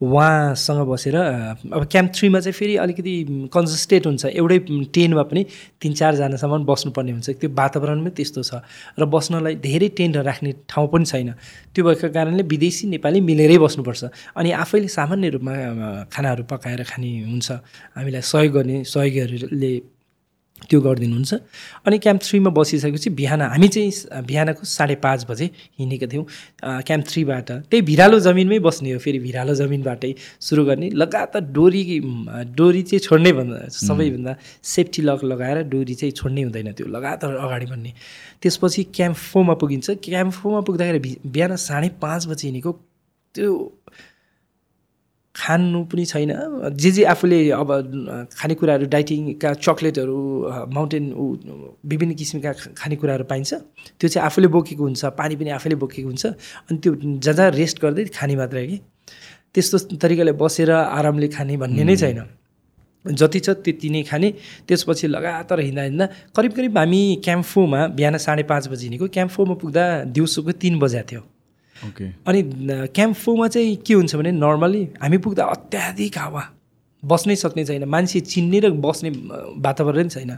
Speaker 2: उहाँसँग बसेर अब क्याम्प थ्रीमा चाहिँ फेरि अलिकति कन्जस्टेड हुन्छ। एउटै टेन्टमा पनि तिन चारजनासम्म बस्नुपर्ने हुन्छ। त्यो वातावरणमै त्यस्तो छ। र बस्नलाई धेरै टेन्टहरू राख्ने ठाउँ पनि छैन। त्यो भएको कारणले विदेशी नेपाली मिलेरै बस्नुपर्छ। अनि आफैले सामान्य रूपमा खानाहरू पकाएर खाने हुन्छ। हामीलाई सहयोग गर्ने सहयोगीहरूले त्यो गरिदिनुहुन्छ। अनि क्याम्प थ्रीमा बसिसकेपछि बिहान हामी चाहिँ बिहानको साढे पाँच बजे हिँडेका थियौँ। क्याम्प थ्रीबाट त्यही भिरालो जमिनमै बस्ने हो फेरि भिरालो जमिनबाटै सुरु गर्ने। लगातार डोरी डोरी चाहिँ छोड्नै भन्दा सबैभन्दा सेफ्टी लक लगाएर डोरी चाहिँ छोड्नै हुँदैन त्यो लगातार अगाडि बढ्ने। त्यसपछि क्याम्प फोरमा पुगिन्छ। क्याम्प फोरमा पुग्दाखेरि बिहान साढे पाँच बजी हिँडेको त्यो खानु पनि छैन। जे जे आफूले अब खानेकुराहरू डाइटिङका चक्लेटहरू माउन्टेन विभिन्न किसिमका खानेकुराहरू पाइन्छ त्यो चाहिँ आफूले बोकेको हुन्छ पानी पनि आफैले बोकेको हुन्छ अनि त्यो जहाँ जहाँ रेस्ट गर्दै खाने मात्रै कि। त्यस्तो तरिकाले बसेर आरामले खाने भन्ने नै छैन। जति छ त्यति नै खाने। त्यसपछि लगातार हिँड्दा हिँड्दा करिब करिब हामी क्याम्प फोमा बिहान साढे पाँच बजी हिँडेको क्याम्प फोमा पुग्दा दिउँसोको तिन बजा थियो। अनि न- क्याम्प फोमा चाहिँ के हुन्छ भने नर्मली हामी पुग्दा अत्याधिक हावा। बस्नै सक्ने छैन। मान्छे चिन्ने र बस्ने वातावरण छैन।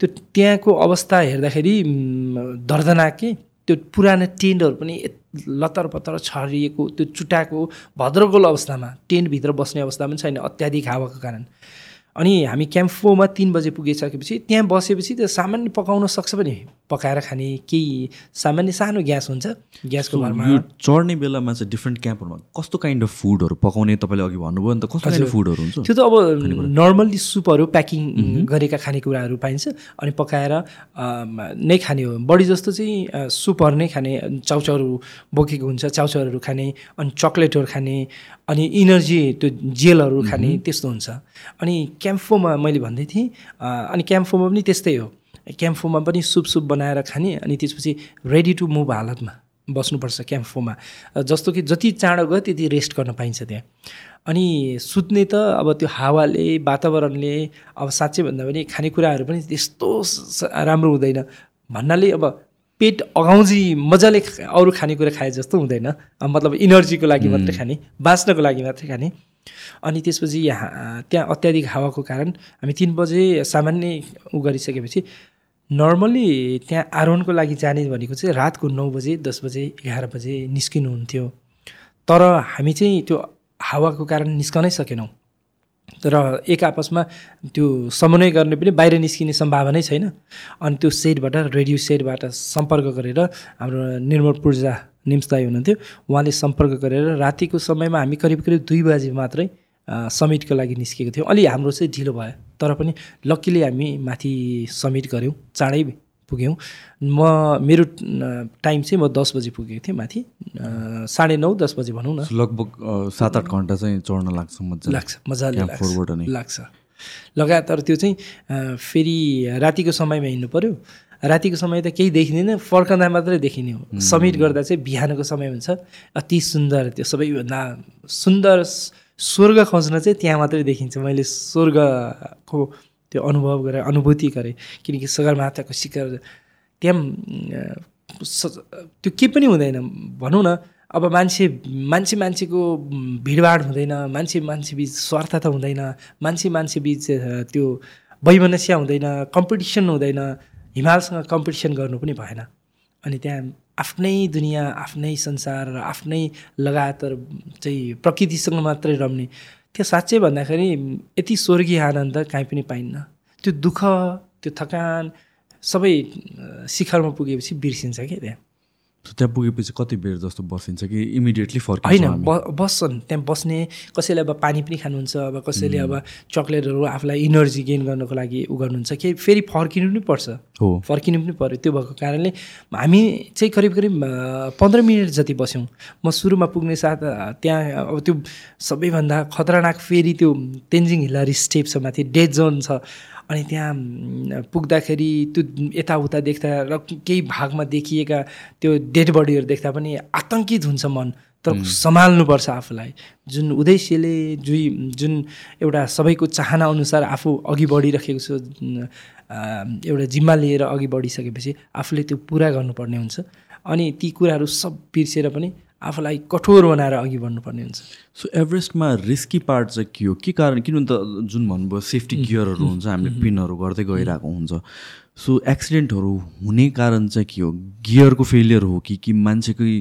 Speaker 2: त्यो त्यहाँको अवस्था हेर्दाखेरि म, दर्दनाक के त्यो पुरानो टेन्टहरू पनि लतर पतर छरिएको त्यो चुटाएको भद्रगोल अवस्थामा टेन्टभित्र बस्ने अवस्था पनि छैन अत्याधिक हावाको कारण। अनि हामी क्याम्प फोरमा तिन बजे पुगिसकेपछि त्यहाँ बसेपछि त्यो सामान्य पकाउन सक्छ पनि पकाएर खाने केही सामान्य सानो ग्यास हुन्छ। ग्यासको भरमा
Speaker 1: यो चढ्ने बेलामा चाहिँ डिफ्रेन्ट क्याम्पहरूमा कस्तो काइन्ड अफ फुडहरू पकाउने तपाईँले अघि भन्नुभयो नि त कस्तो काइन्ड अफ फुडहरू हुन्छ?
Speaker 2: त्यो त अब नर्मल्ली सुपहरू प्याकिङ गरेका खानेकुराहरू पाइन्छ। अनि पकाएर नै खाने हो। बढी जस्तो चाहिँ सुपहरू नै खाने चाउचाउहरू बोकेको हुन्छ चाउचाउहरू खाने अनि चक्लेटहरू खाने। अनि इनर्जी त्यो जेलहरू खाने त्यस्तो हुन्छ। अनि क्याम्फोमा मैले भन्दै थिएँ अनि क्याम्फोमा पनि त्यस्तै हो। क्याम्फोमा पनि सुप सुप बनाएर खाने अनि त्यसपछि रेडी टु मुभ हालतमा बस्नुपर्छ क्याम्फोमा जस्तो कि जति चाँडो गयो त्यति रेस्ट गर्न पाइन्छ त्यहाँ। अनि सुत्ने त अब त्यो हावाले वातावरणले अब साँच्चै भन्दा पनि खानेकुराहरू पनि त्यस्तो राम्रो हुँदैन। भन्नाले अब पेट अगाउँजी मजाले अरू खानेकुरा खाए जस्तो हुँदैन। मतलब इनर्जीको लागि मात्रै खाने बाँच्नको लागि मात्रै खाने। अनि त्यसपछि यहाँ त्यहाँ अत्याधिक हावाको कारण हामी तिन बजे सामान्य उ गरिसकेपछि नर्मल्ली त्यहाँ आरोहणको लागि जाने भनेको चाहिँ रातको नौ बजे दस बजे एघार बजे निस्किनुहुन्थ्यो। तर हामी चाहिँ त्यो हावाको कारण निस्कनै सकेनौँ। र एक आपसमा त्यो समन्वय गर्ने पनि बाहिर निस्किने सम्भावनै छैन। अनि त्यो सेटबाट रेडियो सेटबाट सम्पर्क गरेर हाम्रो निर्मल पूर्जा निम्सदाई हुनुहुन्थ्यो। उहाँले सम्पर्क गरेर रातिको समयमा हामी करिब करिब दुई बजी मात्रै समिटको लागि निस्केको थियौँ। अलि हाम्रो चाहिँ ढिलो भयो तर पनि लक्कीले हामी माथि समिट गऱ्यौँ चाँडै पुग्यौँ। म मेरो टाइम चाहिँ म दस बजी पुगेको थिएँ माथि। साढे नौ दस बजी भनौँ न।
Speaker 1: लगभग सात आठ घन्टा चाहिँ चढ्न लाग्छ मजा
Speaker 2: लाग्छ मजाले लाग्छ लाग्छ। लगातार त्यो चाहिँ फेरि रातिको समयमा हिँड्नु पऱ्यो रातिको समय त केही देखिँदैन फर्कँदा मात्रै देखिने हो। समिट गर्दा चाहिँ बिहानको समय हुन्छ। अति सुन्दर त्यो सबैभन्दा सुन्दर स्वर्ग खोज्न चाहिँ त्यहाँ मात्रै देखिन्छ। मैले स्वर्गको त्यो अनुभव गरेँ अनुभूति गरेँ किनकि सगरमाथाको शिखर त्यहाँ त्यो के पनि हुँदैन। भनौँ न अब मान्छे मान्छे मान्छेको भिडभाड हुँदैन मान्छे मान्छे बिच स्वार्थता हुँदैन मान्छे मान्छे बिच त्यो वैमनस्या हुँदैन कम्पिटिसन हुँदैन हिमालसँग कम्पिटिसन गर्नु पनि भएन। अनि त्यहाँ आफ्नै दुनियाँ आफ्नै संसार र आफ्नै लगातार चाहिँ प्रकृतिसँग मात्रै रम्ने त्यो साँच्चै भन्दाखेरि यति स्वर्गीय आनन्द कहीँ पनि पाइन्न। त्यो दुःख त्यो थकान सबै शिखरमा पुगेपछि बिर्सिन्छ क्या त्यहाँ।
Speaker 1: त्यहाँ पुगेपछि कति बेर जस्तो बसिन्छ कि इमिडिएटली फर्क
Speaker 2: होइन बस्छन् त्यहाँ बस्ने कसैले अब पानी पनि खानुहुन्छ अब कसैले अब चक्लेटहरू आफूलाई इनर्जी गेन गर्नको लागि उ गर्नुहुन्छ कि फेरि फर्किनु पनि पर्छ।
Speaker 1: हो।
Speaker 2: फर्किनु पनि पऱ्यो त्यो भएको कारणले हामी चाहिँ करिब करिब पन्ध्र मिनट जति बस्यौँ। म सुरुमा पुग्ने साथ त्यहाँ अब त्यो सबैभन्दा खतरनाक फेरि त्यो तेन्जिङ हिल्लारी स्टेप छ माथि डेड जोन छ। अनि त्यहाँ पुग्दाखेरि त्यो यताउता देख्दा र केही भागमा देखिएका त्यो डेड बडीहरू देख्दा पनि आतङ्कित हुन्छ मन। तर सम्हाल्नुपर्छ आफूलाई। जुन उद्देश्यले जुई जुन एउटा सबैको चाहना अनुसार आफू अघि बढिरहेको छु एउटा जिम्मा लिएर अघि बढिसकेपछि आफूले त्यो पुरा गर्नुपर्ने हुन्छ। अनि ती कुराहरू सब बिर्सेर पनि आफूलाई कठोर बनाएर अघि बढ्नुपर्ने हुन्छ।
Speaker 1: सो एभरेस्टमा रिस्की पार्ट चाहिँ के हो? के कारण? किनभने त जुन भन्नुभयो सेफ्टी गियरहरू हुन्छ हामीले पिनहरू गर्दै गइरहेको हुन्छ। सो एक्सिडेन्टहरू हुने कारण चाहिँ के हो? गियरको फेलियर हो कि कि मान्छेकै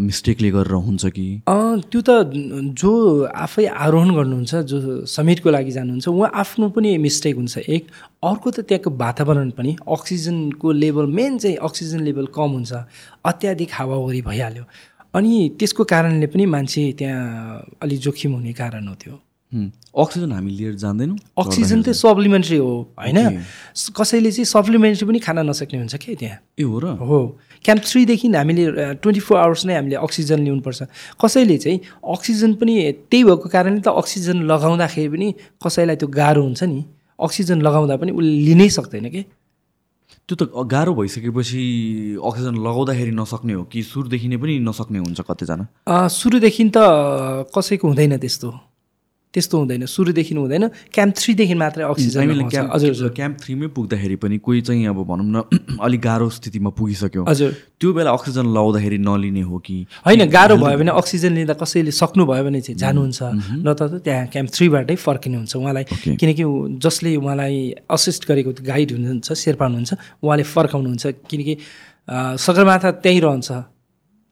Speaker 1: मिस्टेकले गरेर हुन्छ कि?
Speaker 2: त्यो त जो आफै आरोहण गर्नुहुन्छ जो समिटको लागि जानुहुन्छ उहाँ आफ्नो पनि मिस्टेक हुन्छ। एक अर्को त त्यहाँको वातावरण पनि अक्सिजनको लेभल मेन चाहिँ अक्सिजन लेभल कम हुन्छ। अत्याधिक हावाहुरी भइहाल्यो। अनि त्यसको कारणले पनि मान्छे त्यहाँ अलिक जोखिम हुने कारण हो त्यो।
Speaker 1: अक्सिजन हामी लिएर जाँदैनौँ?
Speaker 2: अक्सिजन चाहिँ सप्लिमेन्ट्री हो होइन? कसैले चाहिँ सप्लिमेन्ट्री पनि खान नसक्ने हुन्छ कि त्यहाँ।
Speaker 1: ए हो र?
Speaker 2: हो। क्याम्प थ्रीदेखि हामीले ट्वेन्टी फोर आवर्स नै हामीले अक्सिजन ल्याउनुपर्छ कसैले चाहिँ अक्सिजन पनि त्यही भएको कारणले त अक्सिजन लगाउँदाखेरि पनि कसैलाई त्यो गाह्रो हुन्छ नि। अक्सिजन लगाउँदा पनि उसले लिनै सक्दैन कि?
Speaker 1: त्यो त गाह्रो भइसकेपछि अक्सिजन लगाउँदाखेरि नसक्ने हो कि सुरुदेखि नै पनि नसक्ने हुन्छ कतिजना?
Speaker 2: सुरुदेखि त कसैको हुँदैन त्यस्तो। त्यस्तो हुँदैन सुरुदेखि हुँदैन क्याम्प थ्रीदेखि मात्रै अक्सिजन
Speaker 1: क्याम्प हजुर क्याम्प थ्रीमै पुग्दाखेरि पनि कोही चाहिँ अब भनौँ न अलिक गाह्रो स्थितिमा पुगिसक्यो।
Speaker 2: हजुर।
Speaker 1: त्यो बेला अक्सिजन लगाउँदाखेरि नलिने हो कि?
Speaker 2: होइन गाह्रो भयो भने अक्सिजन लिँदा कसैले सक्नुभयो भने चाहिँ जानुहुन्छ। न त त्यहाँ क्याम्प थ्रीबाटै फर्किनुहुन्छ उहाँलाई किनकि जसले उहाँलाई असिस्ट गरेको गाइड हुनुहुन्छ शेर्पा हुनुहुन्छ उहाँले फर्काउनुहुन्छ। किनकि सगरमाथा त्यहीँ रहन्छ।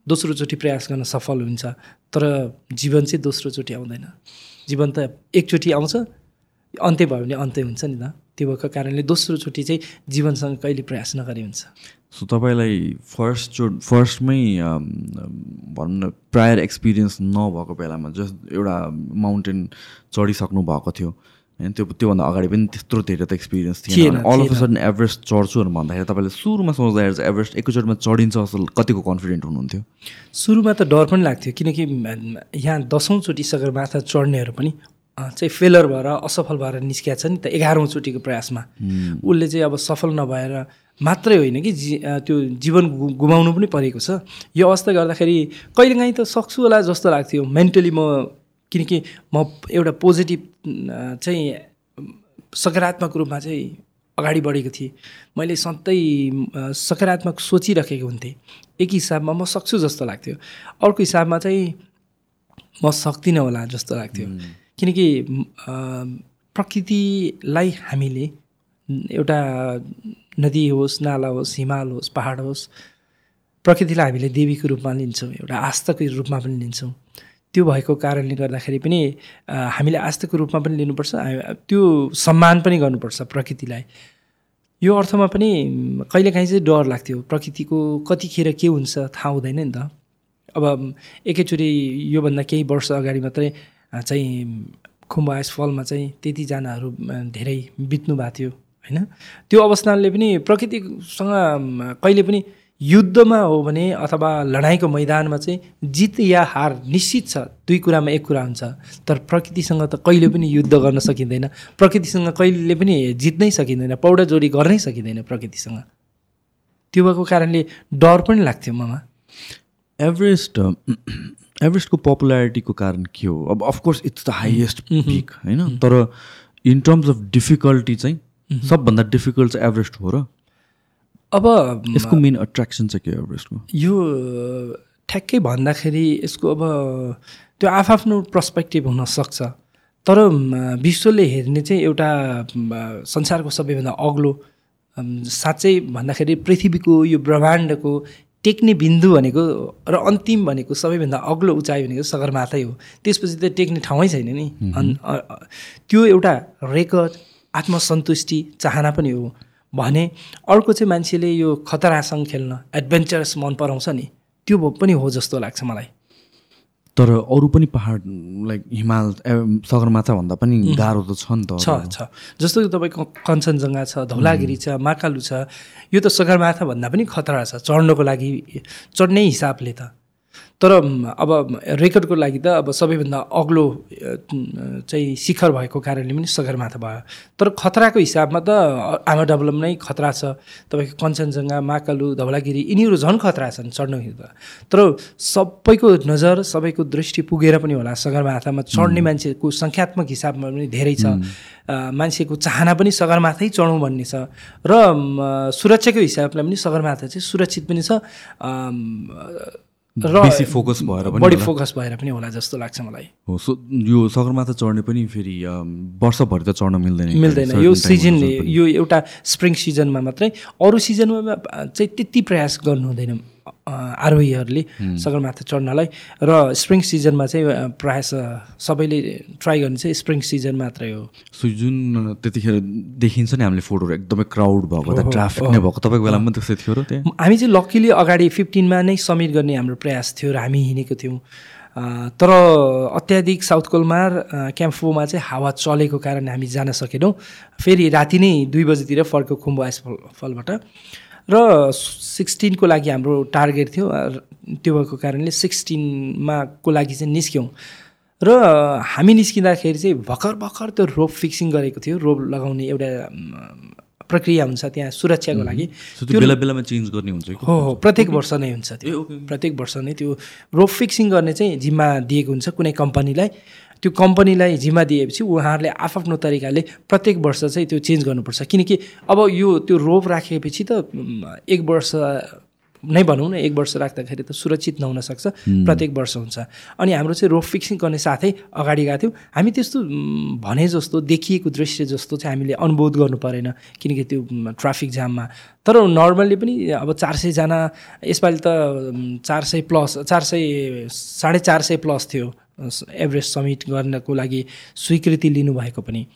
Speaker 2: दोस्रोचोटि प्रयास गर्न सफल हुन्छ। तर जीवन चाहिँ दोस्रोचोटि आउँदैन। जीवन त एकचोटि आउँछ अन्त्य भयो भने अन्त्य हुन्छ नि त। त्यो भएको कारणले दोस्रोचोटि चाहिँ जीवनसँग कहिले प्रयास नगरी हुन्छ।
Speaker 1: सो तपाईँलाई फर्स्ट चो फर्स्टमै भनौँ न प्रायर एक्सपिरियन्स नभएको बेलामा जस्ट एउटा माउन्टेन चढिसक्नु भएको थियो होइन त्यो त्योभन्दा अगाडि पनि त्यत्रो धेरै त एक्सपिरियन्स थिएन। All of a sudden Everest चढ्छुहरू भन्दाखेरि तपाईँले सुरुमा सोच्दाखेरि चाहिँ एभरेस्ट एकैचोटिमा चढिन्छ जस्तो कतिको कन्फिडेन्ट हुनुहुन्थ्यो?
Speaker 2: सुरुमा त डर पनि लाग्थ्यो किनकि यहाँ दसौँचोटि सगरमाथा चढ्नेहरू पनि चाहिँ फेलर भएर असफल भएर निस्किया छ नि त एघारौँचोटिको प्रयासमा। उसले चाहिँ अब सफल नभएर मात्रै होइन कि जी त्यो जीवन गुमाउनु पनि परेको छ। यो अवस्था गर्दाखेरि कहिलेकाहीँ त सक्छु होला जस्तो लाग्थ्यो। मेन्टली म किनकि म एउटा पोजिटिभ चाहिँ सकारात्मक रूपमा चाहिँ अगाडि बढेको थिएँ। मैले सधैँ सकारात्मक सोचिरहेको हुन्थेँ। एक हिसाबमा म सक्छु जस्तो लाग्थ्यो। अर्को हिसाबमा चाहिँ म सक्दिनँ होला जस्तो लाग्थ्यो। किनकि अ, प्रकृतिलाई हामीले एउटा नदी होस् नाला होस् हिमाल होस् पहाड होस् प्रकृतिलाई हामीले देवीको रूपमा लिन्छौँ एउटा आस्थाको रूपमा पनि लिन्छौँ। त्यो भएको कारणले गर्दाखेरि पनि हामीले आस्थाको रूपमा पनि लिनुपर्छ। त्यो सम्मान पनि गर्नुपर्छ प्रकृतिलाई। यो अर्थमा पनि कहिलेकाहीँ चाहिँ डर लाग्थ्यो। प्रकृतिको कतिखेर के हुन्छ थाहा हुँदैन नि त। अब एकैचोटि योभन्दा केही वर्ष अगाडि मात्रै चाहिँ खुम्बायस फलमा चाहिँ त्यतिजनाहरू धेरै बित्नु भएको थियो होइन? त्यो अवस्थाले पनि प्रकृतिसँग कहिले पनि युद्धमा हो भने अथवा लडाइँको मैदानमा चाहिँ जित या हार निश्चित छ। दुई कुरामा एक कुरा हुन्छ। तर प्रकृतिसँग त कहिले पनि युद्ध गर्न सकिँदैन। प्रकृतिसँग कहिले पनि जित्नै सकिँदैन। पौडा जोडी गर्नै सकिँदैन प्रकृतिसँग। त्यो भएको कारणले डर पनि लाग्थ्यो ममा।
Speaker 1: एभरेस्ट एभरेस्टको पपुलारिटीको कारण के हो? अब of course it's the highest peak होइन? तर इन टर्म्स अफ डिफिकल्टी चाहिँ सबभन्दा डिफिकल्ट चाहिँ एभरेस्ट हो र
Speaker 2: अब
Speaker 1: यसको मेन एट्र्याक्सन चाहिँ के हो एभरेस्टको
Speaker 2: यो ठ्याक्कै भन्दाखेरि यसको अब त्यो आफआफ्नो पर्सपेक्टिभ हुनसक्छ। तर विश्वले हेर्ने चाहिँ एउटा संसारको सबैभन्दा अग्लो साँच्चै भन्दाखेरि पृथ्वीको यो ब्रह्माण्डको टेक्ने बिन्दु भनेको र अन्तिम भनेको सबैभन्दा अग्लो उचाइ भनेको सगरमाथै हो। त्यसपछि त टेक्ने ठाउँै छैन नि। त्यो एउटा रेकर्ड आत्मसन्तुष्टि चाहना पनि हो। भने अर्को चाहिँ मान्छेले यो खतरासँग खेल्न एडभेन्चरस मन पराउँछ नि। त्यो पनि हो जस्तो लाग्छ मलाई।
Speaker 1: तर अरू पनि पहाड लाइक हिमाल ए- सगरमाथा भन्दा पनि गाह्रो त छ नि त
Speaker 2: छ छ। जस्तो कि तपाईँको कञ्चनजङ्घा छ धौलागिरी छ महाकालु छ यो त सगरमाथा भन्दा पनि खतरा छ चढ्नको लागि चढ्ने हिसाबले त। तर अब रेकर्डको लागि त अब सबैभन्दा अग्लो चाहिँ शिखर भएको कारणले पनि सगरमाथा भयो। तर खतराको हिसाबमा त आमा डबलम नै खतरा छ। तपाईँको कञ्चनजङ्घा महाकालु धौलागिरी यिनीहरू झन् खतरा छन् चढ्नु त। तर सबैको नजर सबैको दृष्टि पुगेर पनि होला सगरमाथामा चढ्ने मान्छेको सङ्ख्यात्मक हिसाबमा पनि धेरै छ। मान्छेको चाहना पनि सगरमाथै चढौँ भन्ने छ। र सुरक्षाको हिसाबले पनि सगरमाथा चाहिँ सुरक्षित पनि छ।
Speaker 1: बेसी फोकस भएर पनि
Speaker 2: बढी। फोकस भएर पनि होला जस्तो लाग्छ मलाई
Speaker 1: हो सो यो सगरमाथा चढ्ने पनि फेरि वर्षभरि त चढ्न मिल्दैन
Speaker 2: मिल्दैन यो सिजन। यो एउटा स्प्रिङ सिजनमा मात्रै अरू सिजनमा चाहिँ त्यति प्रयास गर्नु हुँदैन आरोहीहरूले सगरमाथा चढ्नलाई र स्प्रिङ सिजनमा चाहिँ प्रायः सबैले ट्राई गर्ने चाहिँ स्प्रिङ सिजन मात्रै हो।
Speaker 1: सो जुन त्यतिखेर देखिन्छ नि हामीले फोटोहरू एकदमै क्राउड भएको ट्राफिक नै भएको। तपाईँको बेलामा पनि त्यस्तै थियो र त्यहाँ?
Speaker 2: हामी चाहिँ लक्कीली अगाडि फिफ्टिनमा नै समिट गर्ने हाम्रो प्रयास थियो र हामी हिँडेको थियौँ। तर अत्याधिक साउथ कोलमार क्याम्फोमा चाहिँ हावा चलेको कारण हामी जान सकेनौँ। फेरि राति नै दुई बजीतिर फर्को खुम्बु आइस फल फलबाट। र सिक्सटिनको लागि हाम्रो टार्गेट थियो त्यो भएको कारणले सिक्सटिनमा को लागि चाहिँ निस्क्यौँ। र हामी निस्किँदाखेरि चाहिँ भर्खर भर्खर त्यो रोप फिक्सिङ गरेको थियो रोप लगाउने एउटा प्रक्रिया हुन्छ त्यहाँ सुरक्षाको लागि।
Speaker 1: त्यो बेला बेलामा चेन्ज गर्ने हुन्छ
Speaker 2: हो हो प्रत्येक वर्ष नै हुन्छ त्यो। प्रत्येक वर्ष नै त्यो रोप फिक्सिङ गर्ने चाहिँ जिम्मा दिएको हुन्छ कुनै कम्पनीलाई। त्यो कम्पनीलाई जिम्मा दिएपछि उहाँहरूले आफ्नो तरिकाले प्रत्येक वर्ष चाहिँ त्यो चेन्ज गर्नुपर्छ। किनकि अब यो त्यो रोप राखेपछि त एक वर्ष नै भनौँ न एक वर्ष राख्दाखेरि त सुरक्षित नहुन सक्छ प्रत्येक वर्ष हुन्छ। अनि हाम्रो चाहिँ रोप फिक्सिङ गर्ने साथै अगाडि गएको थियौँ। हामी त्यस्तो भने जस्तो देखिएको दृश्य जस्तो चाहिँ हामीले अनुभूत गर्नु परेन। किनकि त्यो ट्राफिक जाममा। तर नर्मल्ली पनि अब चार सयजना यसपालि त चार सय प्लस चार सय साढे चार सय प्लस थियो एभरेस्ट समिट गर्नको लागि स्वीकृति लिनुभएको पनि।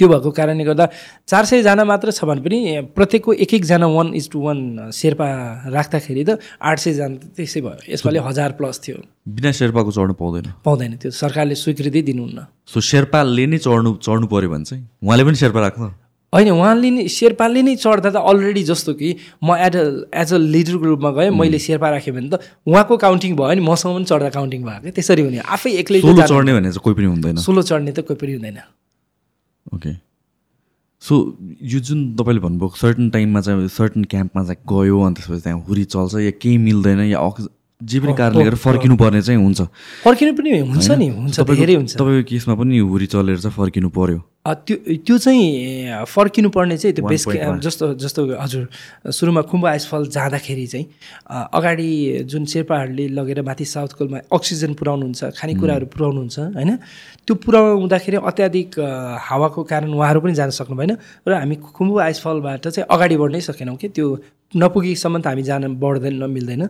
Speaker 2: त्यो भएको कारणले गर्दा चार सयजना मात्र छ भने पनि प्रत्येकको एक एकजना one is to one Sherpa राख्दाखेरि त आठ सयजना त्यसै भयो। यसपालि हजार प्लस थियो।
Speaker 1: बिना शेर्पाको चढ्नु पाउँदैन।
Speaker 2: पाउँदैन त्यो। सरकारले स्वीकृति दिनुहुन्न।
Speaker 1: सो शेर्पाले नै चढ्नु चढ्नु पऱ्यो भने चाहिँ उहाँले पनि शेर्पा राख्नु।
Speaker 2: होइन उहाँले नै शेर्पाले नै चढ्दा त अलरेडी जस्तो कि म एज अ एज अ लिडरको रूपमा गएँ मैले शेर्पा राखेँ भने त उहाँको काउन्टिङ भयो नि मसँग पनि चढ्दा काउन्टिङ भयो। क्या त्यसरी हुने। आफै एक्लै
Speaker 1: चढ्ने भने चाहिँ कोही पनि हुँदैन।
Speaker 2: सोलो चढ्ने त कोही पनि हुँदैन।
Speaker 1: ओके सो यो जुन तपाईँले भन्नुभयो सर्टन टाइममा चाहिँ सर्टन क्याम्पमा चाहिँ गयो अनि त्यसपछि त्यहाँ हुरी चल्छ या केही मिल्दैन या अक्स जे पनि कारणले गर्दा फर्किनु पर्ने चाहिँ हुन्छ।
Speaker 2: फर्किनु पनि हुन्छ नि हुन्छ धेरै हुन्छ।
Speaker 1: तपाईँको केसमा पनि हुरी चलेर चाहिँ फर्किनु पर्यो।
Speaker 2: त्यो त्यो चाहिँ फर्किनु पर्ने चाहिँ त्यो बेस
Speaker 1: 1.1
Speaker 2: जस्तो जस्तो हजुर सुरुमा खुम्बु आइसफल जाँदाखेरि चाहिँ अगाडि जुन शेर्पाहरूले लगेर माथि साउथ कोलमा अक्सिजन पुऱ्याउनुहुन्छ खानेकुराहरू पुऱ्याउनुहुन्छ होइन? त्यो पुऱ्याउँदाखेरि अत्याधिक हावाको कारण उहाँहरू पनि जान सक्नु भएन र हामी खुम्बु आइसफलबाट चाहिँ अगाडि बढ्नै सकेनौँ कि त्यो नपुगेसम्म त हामी जान बढ्दैन मिल्दैन।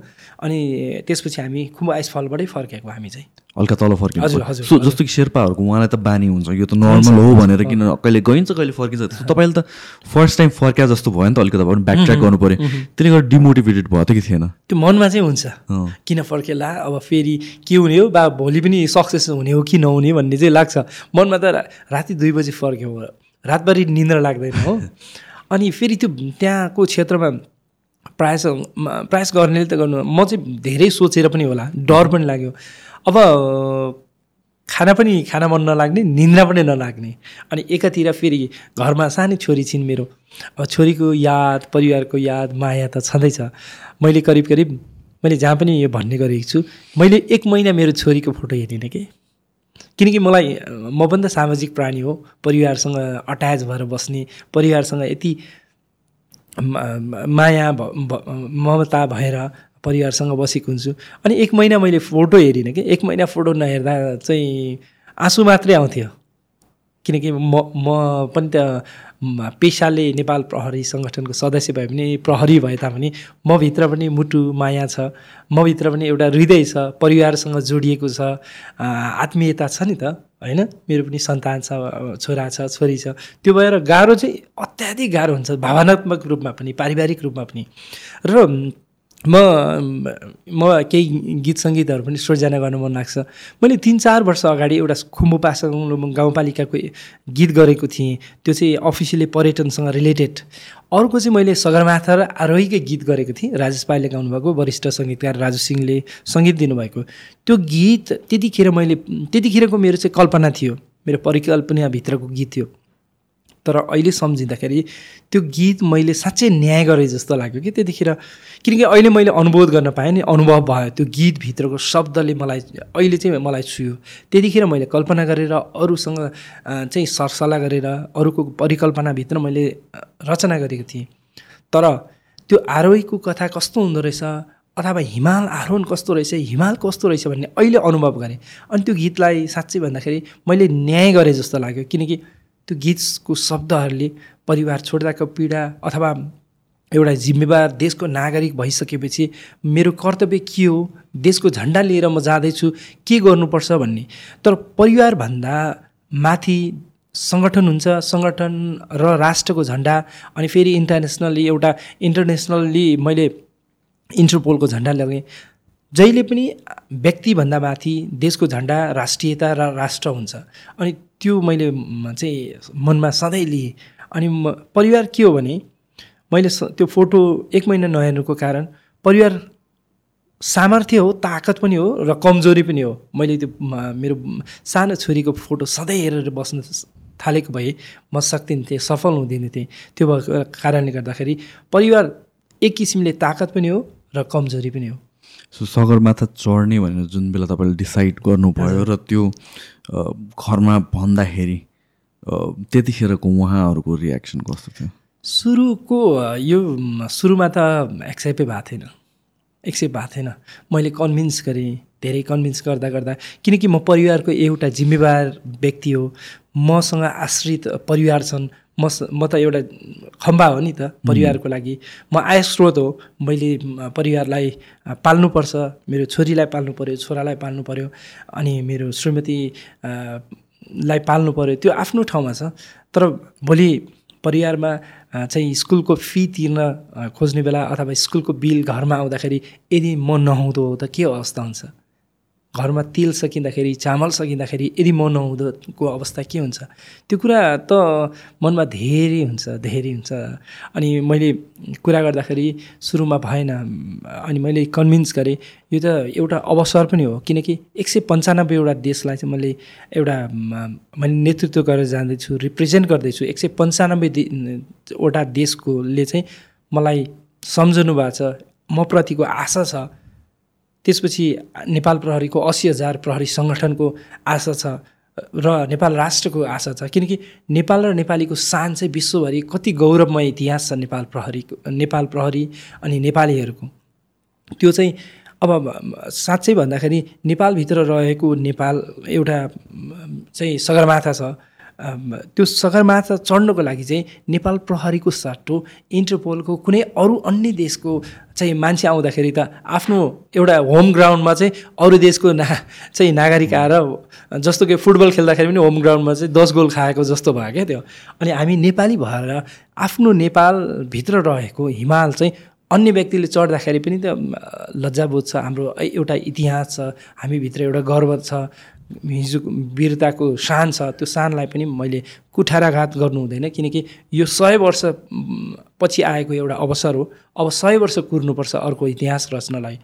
Speaker 2: अनि त्यसपछि हामी खुम्बु आइसफलबाटै फर्केको हामी चाहिँ।
Speaker 1: हल्का तल फर्किनु
Speaker 2: हजुर,
Speaker 1: पर्यो।
Speaker 2: हजुर,
Speaker 1: सो जस्तो कि शेर्पाहरूको उहाँलाई त बानी हुन्छ। यो त नर्मल हो भनेर किन कहिले गइन्छ कहिले फर्किन्छ। त्यस्तो तपाईँले त फर्स्ट टाइम फर्किया जस्तो भयो नि त अलिकति तपाईँ ब्याक ट्र्याक गर्नु पऱ्यो। त्यसले गर्दा डिमोटिभेटेड भयो त कि थिएन?
Speaker 2: त्यो मनमा चाहिँ हुन्छ। किन फर्केला? अब फेरि के हुने हो? बा भोलि पनि सक्सेस हुने हो कि नहुने भन्ने चाहिँ लाग्छ। मनमा त राति दुई बजी फर्क्यो। रातभरि निन्द्रा लाग्दैन हो। अनि फेरि त्यो त्यहाँको क्षेत्रमा प्रयास प्रयास गर्नेले त गर्नु म चाहिँ धेरै सोचेर पनि होला डर पनि लाग्यो। अब खाना पनि खाना मन नलाग्ने निन्द्रा पनि नलाग्ने। अनि एकातिर फेरि घरमा सानै छोरी छिन् मेरो। अब छोरीको याद परिवारको याद माया त छँदैछ। मैले करिब करिब मैले जहाँ पनि यो भन्ने गरेको छु मैले एक महिना मेरो छोरीको फोटो हेरिनँ कि। किनकि मलाई म पनि त सामाजिक प्राणी हो परिवारसँग अट्याच भएर बस्ने परिवारसँग यति माया ममता भएर परिवारसँग बसेको हुन्छु। अनि एक महिना मैले फोटो हेरिनँ कि एक महिना फोटो नहेर्दा चाहिँ आँसु मात्रै आउँथ्यो। किनकि म म पनि त पेसाले नेपाल प्रहरी सङ्गठनको सदस्य भए पनि प्रहरी भए तापनि मभित्र पनि मुटु माया छ। मभित्र पनि एउटा हृदय छ परिवारसँग जोडिएको छ आत्मीयता छ नि त। होइन? मेरो पनि सन्तान छ छोरा छ छोरी छ। त्यो भएर गाह्रो चाहिँ अत्याधिक गाह्रो हुन्छ भावनात्मक रूपमा पनि पारिवारिक रूपमा पनि। र म म केही गीत सङ्गीतहरू पनि सृजना गर्न मन लाग्छ। मैले तिन चार वर्ष अगाडि एउटा खुम्बु पासाङ गाउँपालिकाको गीत गरेको थिएँ। त्यो चाहिँ अफिसियली पर्यटनसँग रिलेटेड। अर्को चाहिँ मैले सगरमाथा र आरोहीकै गीत गरेको थिएँ। राजेश पाइले गाउनुभएको वरिष्ठ सङ्गीतकार राजु सिंहले सङ्गीत दिनुभएको। त्यो गीत त्यतिखेर मैले त्यतिखेरको मेरो चाहिँ कल्पना थियो। मेरो परिकल्पनाभित्रको गीत थियो। तर अहिले सम्झिँदाखेरि त्यो गीत मैले साँच्चै न्याय गरेँ जस्तो लाग्यो कि त्यतिखेर। किनकि अहिले मैले अनुभव गर्न पाएँ नि अनुभव भयो त्यो गीतभित्रको शब्दले मलाई अहिले चाहिँ मलाई छुयो। त्यतिखेर मैले कल्पना गरेर अरूसँग चाहिँ सरसल्लाह गरेर अरूको परिकल्पनाभित्र मैले रचना गरेको थिएँ। तर त्यो आरोहीको कथा कस्तो हुँदो रहेछ अथवा हिमाल आरोहण कस्तो रहेछ हिमाल कस्तो रहेछ भन्ने अहिले अनुभव गरेँ। अनि त्यो गीतलाई साँच्चै भन्दाखेरि मैले न्याय गरेँ जस्तो लाग्यो। किनकि त्यो गीतको शब्दहरूले परिवार छोड्दाको पीडा अथवा एउटा जिम्मेवार देशको नागरिक भइसकेपछि मेरो कर्तव्य के हो देशको झन्डा लिएर म जाँदैछु के गर्नुपर्छ भन्ने। तर परिवारभन्दा माथि सङ्गठन हुन्छ सङ्गठन र राष्ट्रको झन्डा अनि फेरि इन्टरनेसनल्ली एउटा इन्टरनेसनल्ली मैले इन्टरपोलको झन्डा लगेँ। जहिले पनि व्यक्तिभन्दा माथि देशको झन्डा राष्ट्रियता र राष्ट्र हुन्छ। अनि त्यो मैले चाहिँ मनमा सधैँ लिएँ। अनि म परिवार के हो भने मैले त्यो फोटो एक महिना नहेर्नुको कारण परिवार सामर्थ्य हो ताकत पनि हो र कमजोरी पनि हो। मैले त्यो मेरो सानो छोरीको फोटो सधैँ हेरेर बस्न थालेको भए म सक्दिनँ सफल हुँदिनँ थिएँ। त्यो भएको कारणले गर्दाखेरि परिवार एक किसिमले ताकत पनि हो र कमजोरी पनि हो।
Speaker 1: सो सगरमाथा चढ्ने भनेर जुन बेला तपाईँले डिसाइड गर्नुभयो र त्यो घरमा भन्दाखेरि त्यतिखेरको उहाँहरूको रियाक्सन कस्तो थियो?
Speaker 2: सुरुको यो सुरुमा त एक्सेप्टै भएको थिएन। एक्सेप्ट भएको थिएन। मैले कन्भिन्स गरेँ धेरै कन्भिन्स गर्दा गर्दा। किनकि म परिवारको एउटा जिम्मेवार व्यक्ति हो। मसँग आश्रित परिवार छन्। म म त एउटा खम्बा हो नि त परिवारको लागि। म आय स्रोत हो। मैले परिवारलाई पाल्नुपर्छ। मेरो छोरीलाई पाल्नु पऱ्यो छोरालाई पाल्नु पऱ्यो अनि मेरो श्रीमती अ, लाई पाल्नु पऱ्यो त्यो आफ्नो ठाउँमा छ। तर भोलि परिवारमा चाहिँ स्कुलको फी तिर्न खोज्ने बेला अथवा स्कुलको बिल घरमा आउँदाखेरि यदि म नहुँदो हो त के अवस्था हुन्छ? घरमा तेल सकिँदाखेरि चामल सकिँदाखेरि यदि म नहुँदोको अवस्था के हुन्छ? त्यो कुरा त मनमा धेरै हुन्छ धेरै हुन्छ। अनि मैले कुरा गर्दाखेरि सुरुमा भएन अनि मैले कन्भिन्स गरेँ यो त एउटा अवसर पनि हो। किनकि एक सय पन्चानब्बे एउटा देशलाई चाहिँ मैले एउटा मैले नेतृत्व गरेर जाँदैछु रिप्रेजेन्ट गर्दैछु। एक सय पन्चानब्बे दे वटा देशकोले चाहिँ मलाई सम्झनु भएको छ म प्रतिको आशा छ। त्यसपछि नेपाल प्रहरीको असी हजार प्रहरी सङ्गठनको आशा छ र नेपाल राष्ट्रको आशा छ। किनकि नेपाल र नेपालीको सान चाहिँ विश्वभरि कति गौरवमय इतिहास छ नेपाल प्रहरीको नेपाल प्रहरी अनि नेपालीहरूको। त्यो चाहिँ अब साँच्चै भन्दाखेरि नेपालभित्र रहेको नेपाल एउटा चाहिँ सगरमाथा छ। त्यो सगरमाथा चढ्नको लागि चाहिँ नेपाल प्रहरीको सट्टो इन्टरपोलको कुनै अरू अन्य देशको चाहिँ मान्छे आउँदाखेरि त आफ्नो एउटा होम ग्राउन्डमा चाहिँ अरू देशको ना चाहिँ नागरिक आएर जस्तो कि फुटबल खेल्दाखेरि पनि होम ग्राउन्डमा चाहिँ दस गोल खाएको जस्तो भयो क्या त्यो। अनि हामी नेपाली भएर आफ्नो नेपालभित्र रहेको हिमाल चाहिँ अन्य व्यक्तिले चढ्दाखेरि पनि त लज्जाबोध छ हाम्रो एउटा इतिहास छ हामीभित्र एउटा गर्व छ। हिजो वीरताको सान छ त्यो सानलाई पनि मैले कुठाराघात गर्नु हुँदैन किनकि यो सय वर्ष पछि आएको एउटा अवसर हो। अब सय वर्ष कुर्नुपर्छ अर्को इतिहास रच्नलाई।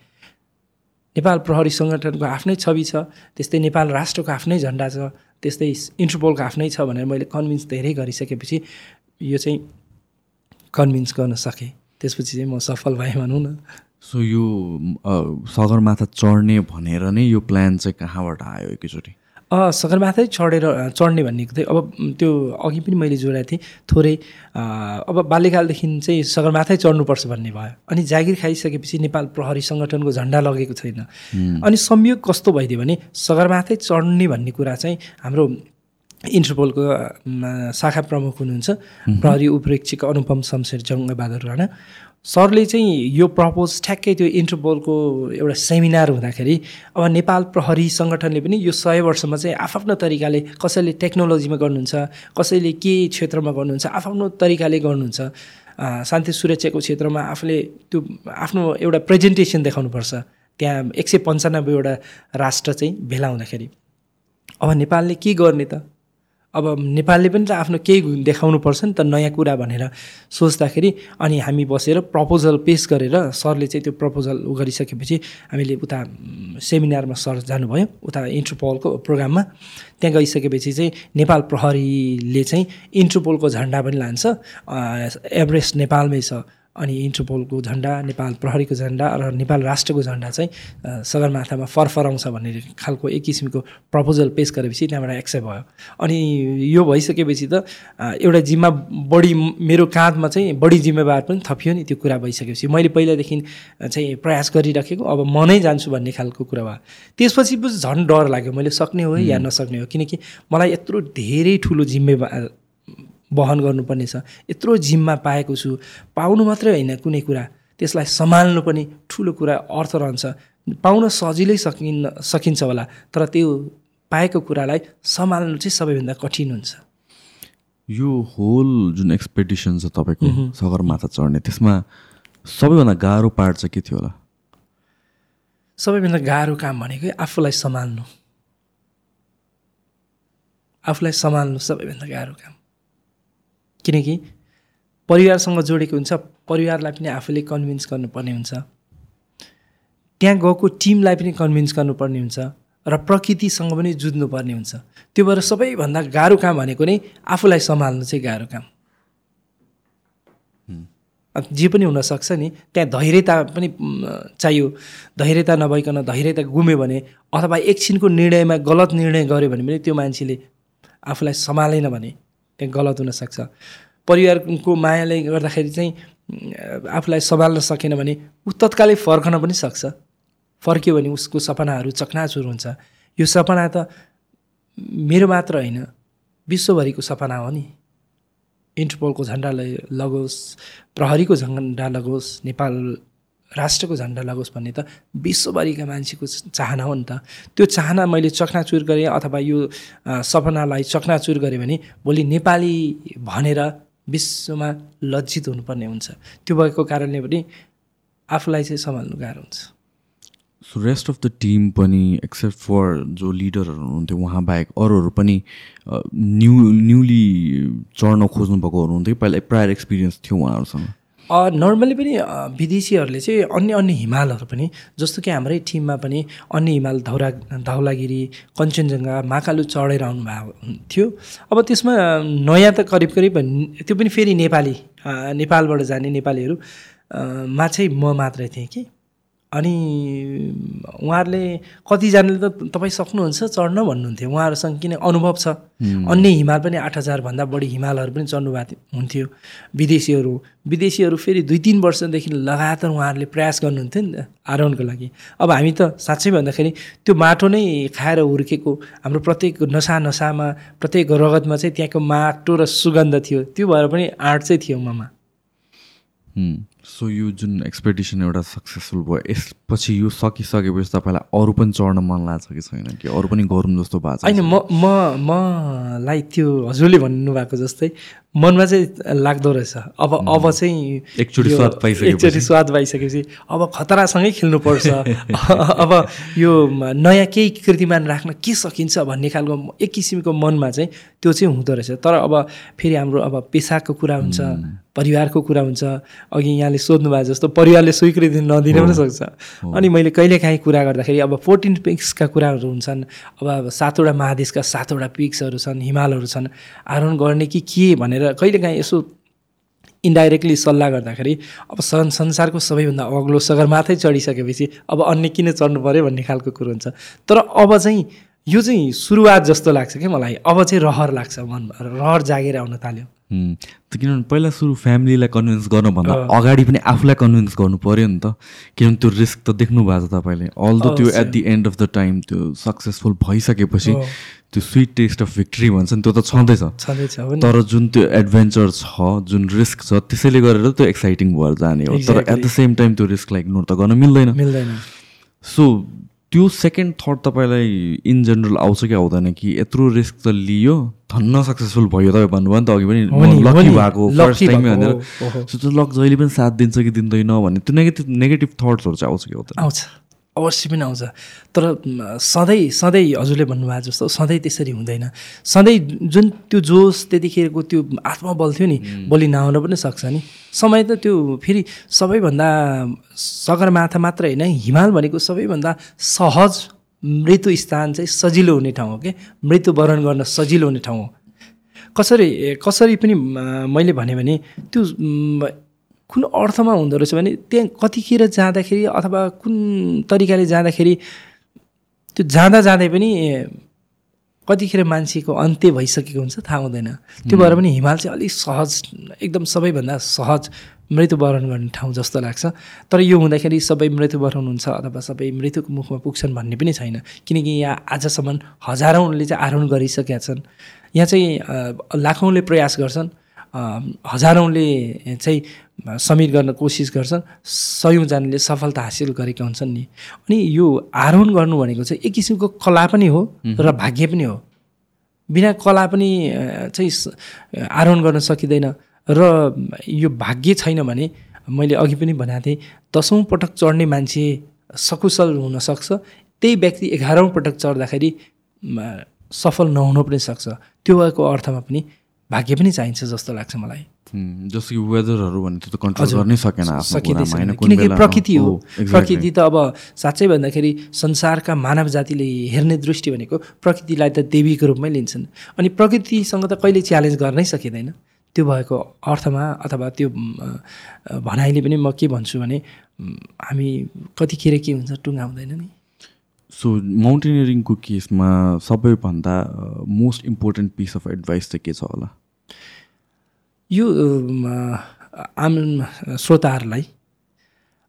Speaker 2: नेपाल प्रहरी सङ्गठनको आफ्नै छवि छ त्यस्तै नेपाल राष्ट्रको आफ्नै झन्डा छ त्यस्तै इन्टरपोलको आफ्नै छ भनेर मैले कन्भिन्स धेरै गरिसकेपछि यो चाहिँ कन्भिन्स गर्न सकेँ। त्यसपछि चाहिँ म सफल भएँ भनौँ न।
Speaker 1: सो यो सगरमाथा चढ्ने भनेर नै यो प्लान चाहिँ कहाँबाट आयो एकैचोटि?
Speaker 2: सगरमाथै चढेर चढ्ने भनेको चाहिँ अब त्यो अघि पनि मैले जोडेको थिएँ थोरै अब बाल्यकालदेखि चाहिँ सगरमाथै चढ्नुपर्छ भन्ने भयो। अनि जागिर खाइसकेपछि नेपाल प्रहरी सङ्गठनको झन्डा लगेको छैन। अनि संयोग कस्तो भइदियो भने सगरमाथै चढ्ने भन्ने कुरा चाहिँ हाम्रो इन्टरपोलको शाखा प्रमुख हुनुहुन्छ प्रहरी उपरीक्षक अनुपम शमशेर जङ्गबहादुर राणा। सरले चाहिँ यो प्रपोज ठ्याक्कै त्यो इन्टरपोलको एउटा सेमिनार हुँदाखेरि अब नेपाल प्रहरी सङ्गठनले पनि यो सय वर्षमा चाहिँ आफ्नो तरिकाले कसैले टेक्नोलोजीमा गर्नुहुन्छ कसैले के क्षेत्रमा गर्नुहुन्छ आफ्नो तरिकाले गर्नुहुन्छ। शान्ति सुरक्षाको क्षेत्रमा आफूले त्यो आफ्नो एउटा प्रेजेन्टेसन देखाउनुपर्छ। त्यहाँ एक सय पन्चानब्बेवटा राष्ट्र चाहिँ भेला हुँदाखेरि। अब नेपालले के गर्ने त? अब नेपालले पनि त आफ्नो केही देखाउनु पर्छ नि त नयाँ कुरा भनेर सोच्दाखेरि अनि हामी बसेर प्रपोजल पेस गरेर सरले चाहिँ त्यो प्रपोजल उ गरिसकेपछि हामीले उता सेमिनारमा सर जानुभयो। उता इन्टरपोलको प्रोग्राममा त्यहाँ गइसकेपछि चाहिँ नेपाल प्रहरीले चाहिँ इन्टरपोलको झन्डा पनि लान्छ। एभरेस्ट नेपालमै छ। अनि इन्टरपोलको झन्डा नेपाल प्रहरीको झन्डा र नेपाल राष्ट्रको झन्डा चाहिँ सगरमाथामा फरफराउँछ भन्ने खालको एक किसिमको प्रपोजल पेस गरेपछि त्यहाँबाट एक्सेप्ट भयो। अनि यो भइसकेपछि त एउटा जिम्मा बढी मेरो काँधमा चाहिँ बढी जिम्मेवार पनि थपियो नि त्यो कुरा भइसकेपछि। मैले पहिलादेखि चाहिँ प्रयास गरिराखेको अब म नै जान्छु भन्ने खालको कुरा भयो। त्यसपछि झन् डर लाग्यो। मैले सक्ने हो या नसक्ने हो? किनकि मलाई यत्रो धेरै ठुलो जिम्मेवार वहन गर्नुपर्ने छ यत्रो जिम्मा पाएको छु। पाउनु मात्रै होइन कुनै कुरा। त्यसलाई सम्हाल्नु पनि ठुलो कुरा अर्थ रहन्छ। पाउन सजिलै सकिन्न सकिन्छ होला। तर त्यो पाएको कुरालाई सम्हाल्नु चाहिँ सबैभन्दा कठिन हुन्छ।
Speaker 1: यो होल जुन एक्सपेडिसन छ तपाईँको सगरमाथा चढ्ने त्यसमा सबैभन्दा गाह्रो पार्ट चाहिँ के थियो होला?
Speaker 2: सबैभन्दा गाह्रो काम भनेकै आफूलाई सम्हाल्नु। आफूलाई सम्हाल्नु सबैभन्दा गाह्रो काम। किनकि परिवारसँग जोडेको हुन्छ परिवारलाई पनि आफूले कन्भिन्स गर्नुपर्ने हुन्छ। त्यहाँ गएको टिमलाई पनि कन्भिन्स गर्नुपर्ने हुन्छ र प्रकृतिसँग पनि जुझ्नुपर्ने हुन्छ। त्यो भएर सबैभन्दा गाह्रो काम भनेको नै आफूलाई सम्हाल्नु चाहिँ गाह्रो काम। जे पनि हुनसक्छ नि त्यहाँ धैर्यता पनि चाहियो। धैर्यता नभइकन धैर्यता गुम्यो भने अथवा एकछिनको निर्णयमा गलत निर्णय गऱ्यो भने पनि त्यो मान्छेले आफूलाई सम्हालेन भने त्यहाँ गलत हुनसक्छ। परिवारको मायाले गर्दाखेरि चाहिँ आफूलाई सम्हाल्न सकेन भने ऊ तत्कालै फर्कन पनि सक्छ। फर्क्यो भने उसको सपनाहरू चकनाचुर हुन्छ। यो सपना त मेरो मात्र होइन विश्वभरिको सपना हो नि। इन्टरपोलको झन्डा लगोस् प्रहरीको झन्डा लगोस् नेपाल राष्ट्रको झन्डा लगोस् भन्ने त विश्वभरिका मान्छेको चाहना हो नि त। त्यो चाहना मैले चकनाचुर गरेँ अथवा यो सपनालाई चकनाचुर गरेँ भने भोलि नेपाली भनेर विश्वमा लज्जित हुनुपर्ने हुन्छ। त्यो भएको कारणले पनि आफूलाई चाहिँ सम्हाल्नु गाह्रो हुन्छ।
Speaker 1: So rest of the team पनि एक्सेप्ट फर जो लिडरहरू हुनुहुन्थ्यो उहाँ बाहेक अरूहरू पनि न्यु न्युली चढ्न खोज्नु भएकोहरू हुन्थ्यो पहिला प्रायर एक्सपिरियन्स थियो उहाँहरूसँग।
Speaker 2: नर्मली पनि विदेशीहरूले चाहिँ अन्य अन्य हिमालहरू पनि जस्तो कि हाम्रै टिममा पनि अन्य हिमाल धौरा धौलागिरी कञ्चनजङ्घा महाकालु चढेर आउनु भएको थियो। अब त्यसमा नयाँ त करिब करिब त्यो पनि फेरि नेपाली नेपालबाट जाने नेपालीहरू मा चाहिँ म मात्रै थिएँ कि। अनि उहाँहरूले कतिजनाले त तपाईँ सक्नुहुन्छ चढ्न भन्नुहुन्थ्यो। उहाँहरूसँग किन अनुभव छ? अन्य हिमाल पनि आठ हजारभन्दा बढी हिमालहरू पनि चढ्नु भएको हुन्थ्यो। विदेशीहरू विदेशीहरू फेरि दुई तिन वर्षदेखि लगातार उहाँहरूले प्रयास गर्नुहुन्थ्यो नि त आरोहणको लागि। अब हामी त साँच्चै भन्दाखेरि त्यो माटो नै खाएर हुर्केको हाम्रो प्रत्येक नसा नसामा प्रत्येक रगतमा चाहिँ त्यहाँको माटो र सुगन्ध थियो। त्यो भएर पनि आँट चाहिँ थियो ममा।
Speaker 1: सो यो जुन एक्सपेडिसन एउटा सक्सेसफुल भयो यसपछि यो सकिसकेपछि तपाईँलाई अरू पनि चढ्न मन लाग्छ कि छैन कि? अरू पनि गरौँ जस्तो भएको
Speaker 2: छ होइन म म मलाई त्यो हजुरले भन्नुभएको जस्तै मनमा चाहिँ लाग्दो रहेछ। अब अब चाहिँ
Speaker 1: एकचोटि स्वाद पाइसक्यो
Speaker 2: एकचोटि स्वाद पाइसकेपछि अब खतरासँगै खेल्नुपर्छ अब यो नयाँ केही कृतिमान राख्न के सकिन्छ भन्ने खालको एक किसिमको मनमा चाहिँ त्यो चाहिँ हुँदो रहेछ। तर अब फेरि हाम्रो अब पेसाको कुरा हुन्छ। परिवारको कुरा हुन्छ अघि यहाँले सोध्नु भएको जस्तो परिवारले स्वीकृति नदिन पनि सक्छ। अनि मैले कहिलेकाहीँ कुरा गर्दाखेरि अब फोर्टिन पिक्सका कुराहरू हुन्छन् अब सातवटा महादेशका सातवटा पिक्सहरू छन् हिमालहरू छन् आरोहण गर्ने कि के भनेर कहिलेकाहीँ यसो इन्डाइरेक्टली सल्लाह गर्दाखेरि अब सन् संसारको सबैभन्दा अग्लो सगरमाथै चढिसकेपछि अब अन्य किन चढ्नु पऱ्यो भन्ने खालको कुरो हुन्छ। तर अब चाहिँ यो चाहिँ सुरुवात जस्तो लाग्छ क्या मलाई? अब चाहिँ रहर लाग्छ मनमा रहर जागेर आउन थाल्यो।
Speaker 1: किनभने पहिला सुरु फ्यामिलीलाई कन्भिन्स गर्नुभन्दा अगाडि पनि आफूलाई कन्भिन्स गर्नु पऱ्यो नि त। किनभने त्यो रिस्क त देख्नु भएको छ तपाईँले। अल द त्यो at the end of the time त्यो सक्सेसफुल भइसकेपछि त्यो स्विट टेस्ट अफ भिक्ट्री भन्छ नि त्यो त छँदैछ। तर जुन त्यो एडभेन्चर छ जुन रिस्क छ त्यसैले गरेर त्यो एक्साइटिङ भएर जाने हो। तर एट द सेम टाइम त्यो रिस्कलाई इग्नोर त गर्न मिल्दैन।
Speaker 2: मिल्दैन।
Speaker 1: सो त्यो सेकेन्ड थट तपाईँलाई इन जेनरल आउँछ कि आउँदैन कि यत्रो रिस्क त लियो धन्न सक्सेसफुल भयो तपाईँ भन्नुभयो नि त अघि पनि लकी भएको फर्स्ट टाइममै भनेर। सो त्यो लक जहिले पनि साथ दिन्छ कि दिँदैन भन्ने त्यो नेगेटिभ नेगेटिभ थट्सहरू चाहिँ आउँछ कि आउँदैन
Speaker 2: आउँछ। अवश्य पनि आउँछ। तर सधैँ सधैँ हजुरले भन्नुभएको जस्तो सधैँ त्यसरी हुँदैन। सधैँ जुन त्यो जोस त्यतिखेरको त्यो आत्मबल थियो नि बलि नआउन पनि सक्छ नि। समय त त्यो फेरि सबैभन्दा सगरमाथा मात्र होइन हिमाल भनेको सबैभन्दा सहज मृत्यु स्थान चाहिँ सजिलो हुने ठाउँ हो कि? मृत्यु वरण गर्न सजिलो हुने ठाउँ हो। कसरी कसरी पनि मैले भने त्यो कुन अर्थमा हुँदो रहेछ भने त्यहाँ कतिखेर जाँदाखेरि अथवा कुन तरिकाले जाँदाखेरि त्यो जाँदा जाँदै पनि कतिखेर मान्छेको अन्त्य भइसकेको हुन्छ थाहा हुँदैन। त्यो भएर पनि हिमाल चाहिँ अलिक सहज एकदम सबैभन्दा सहज मृत्युवरण गर्ने ठाउँ जस्तो लाग्छ। तर यो हुँदाखेरि सबै मृत्युवरण हुन्छ अथवा सबै मृत्युको मुखमा पुग्छन् भन्ने पनि छैन। किनकि यहाँ आजसम्म हजारौँले चाहिँ आरोहण गरिसकेका छन्। यहाँ चाहिँ लाखौँले प्रयास गर्छन्। हजारौँले चाहिँ समिट गर्न कोसिस गर्छन् सयौँजनाले सफलता हासिल गरेका हुन्छन् नि। अनि यो आरोहण गर्नु भनेको चाहिँ एक किसिमको कला पनि हो र भाग्य पनि हो। बिना कला पनि चाहिँ आरोहण गर्न सकिँदैन र यो भाग्य छैन भने मैले अघि पनि भनेको थिएँ दसौँ पटक चढ्ने मान्छे सकुशल हुनसक्छ त्यही व्यक्ति एघारौँ पटक चढ्दाखेरि सफल नहुन पनि सक्छ। त्यो भएको अर्थमा पनि भाग्य पनि चाहिन्छ जस्तो लाग्छ मलाई।
Speaker 1: जस्तो कि वेदरहरू भने त्यो त कन्ट्रोल गर्नै सकेन
Speaker 2: सकिँदैन किनकि प्रकृति हो। प्रकृति त अब साँच्चै भन्दाखेरि संसारका मानव जातिले हेर्ने दृष्टि भनेको प्रकृतिलाई त देवीको रूपमै लिन्छन्। अनि प्रकृतिसँग त कहिले च्यालेन्ज गर्नै सकिँदैन। त्यो भएको अर्थमा अथवा त्यो भनाइले पनि म के भन्छु भने हामी कतिखेर के हुन्छ टुङ्गा हुँदैन नि।
Speaker 1: सो माउन्टेनियरिङको केसमा सबैभन्दा most important piece of advice चाहिँ के छ होला
Speaker 2: यो आम श्रोताहरूलाई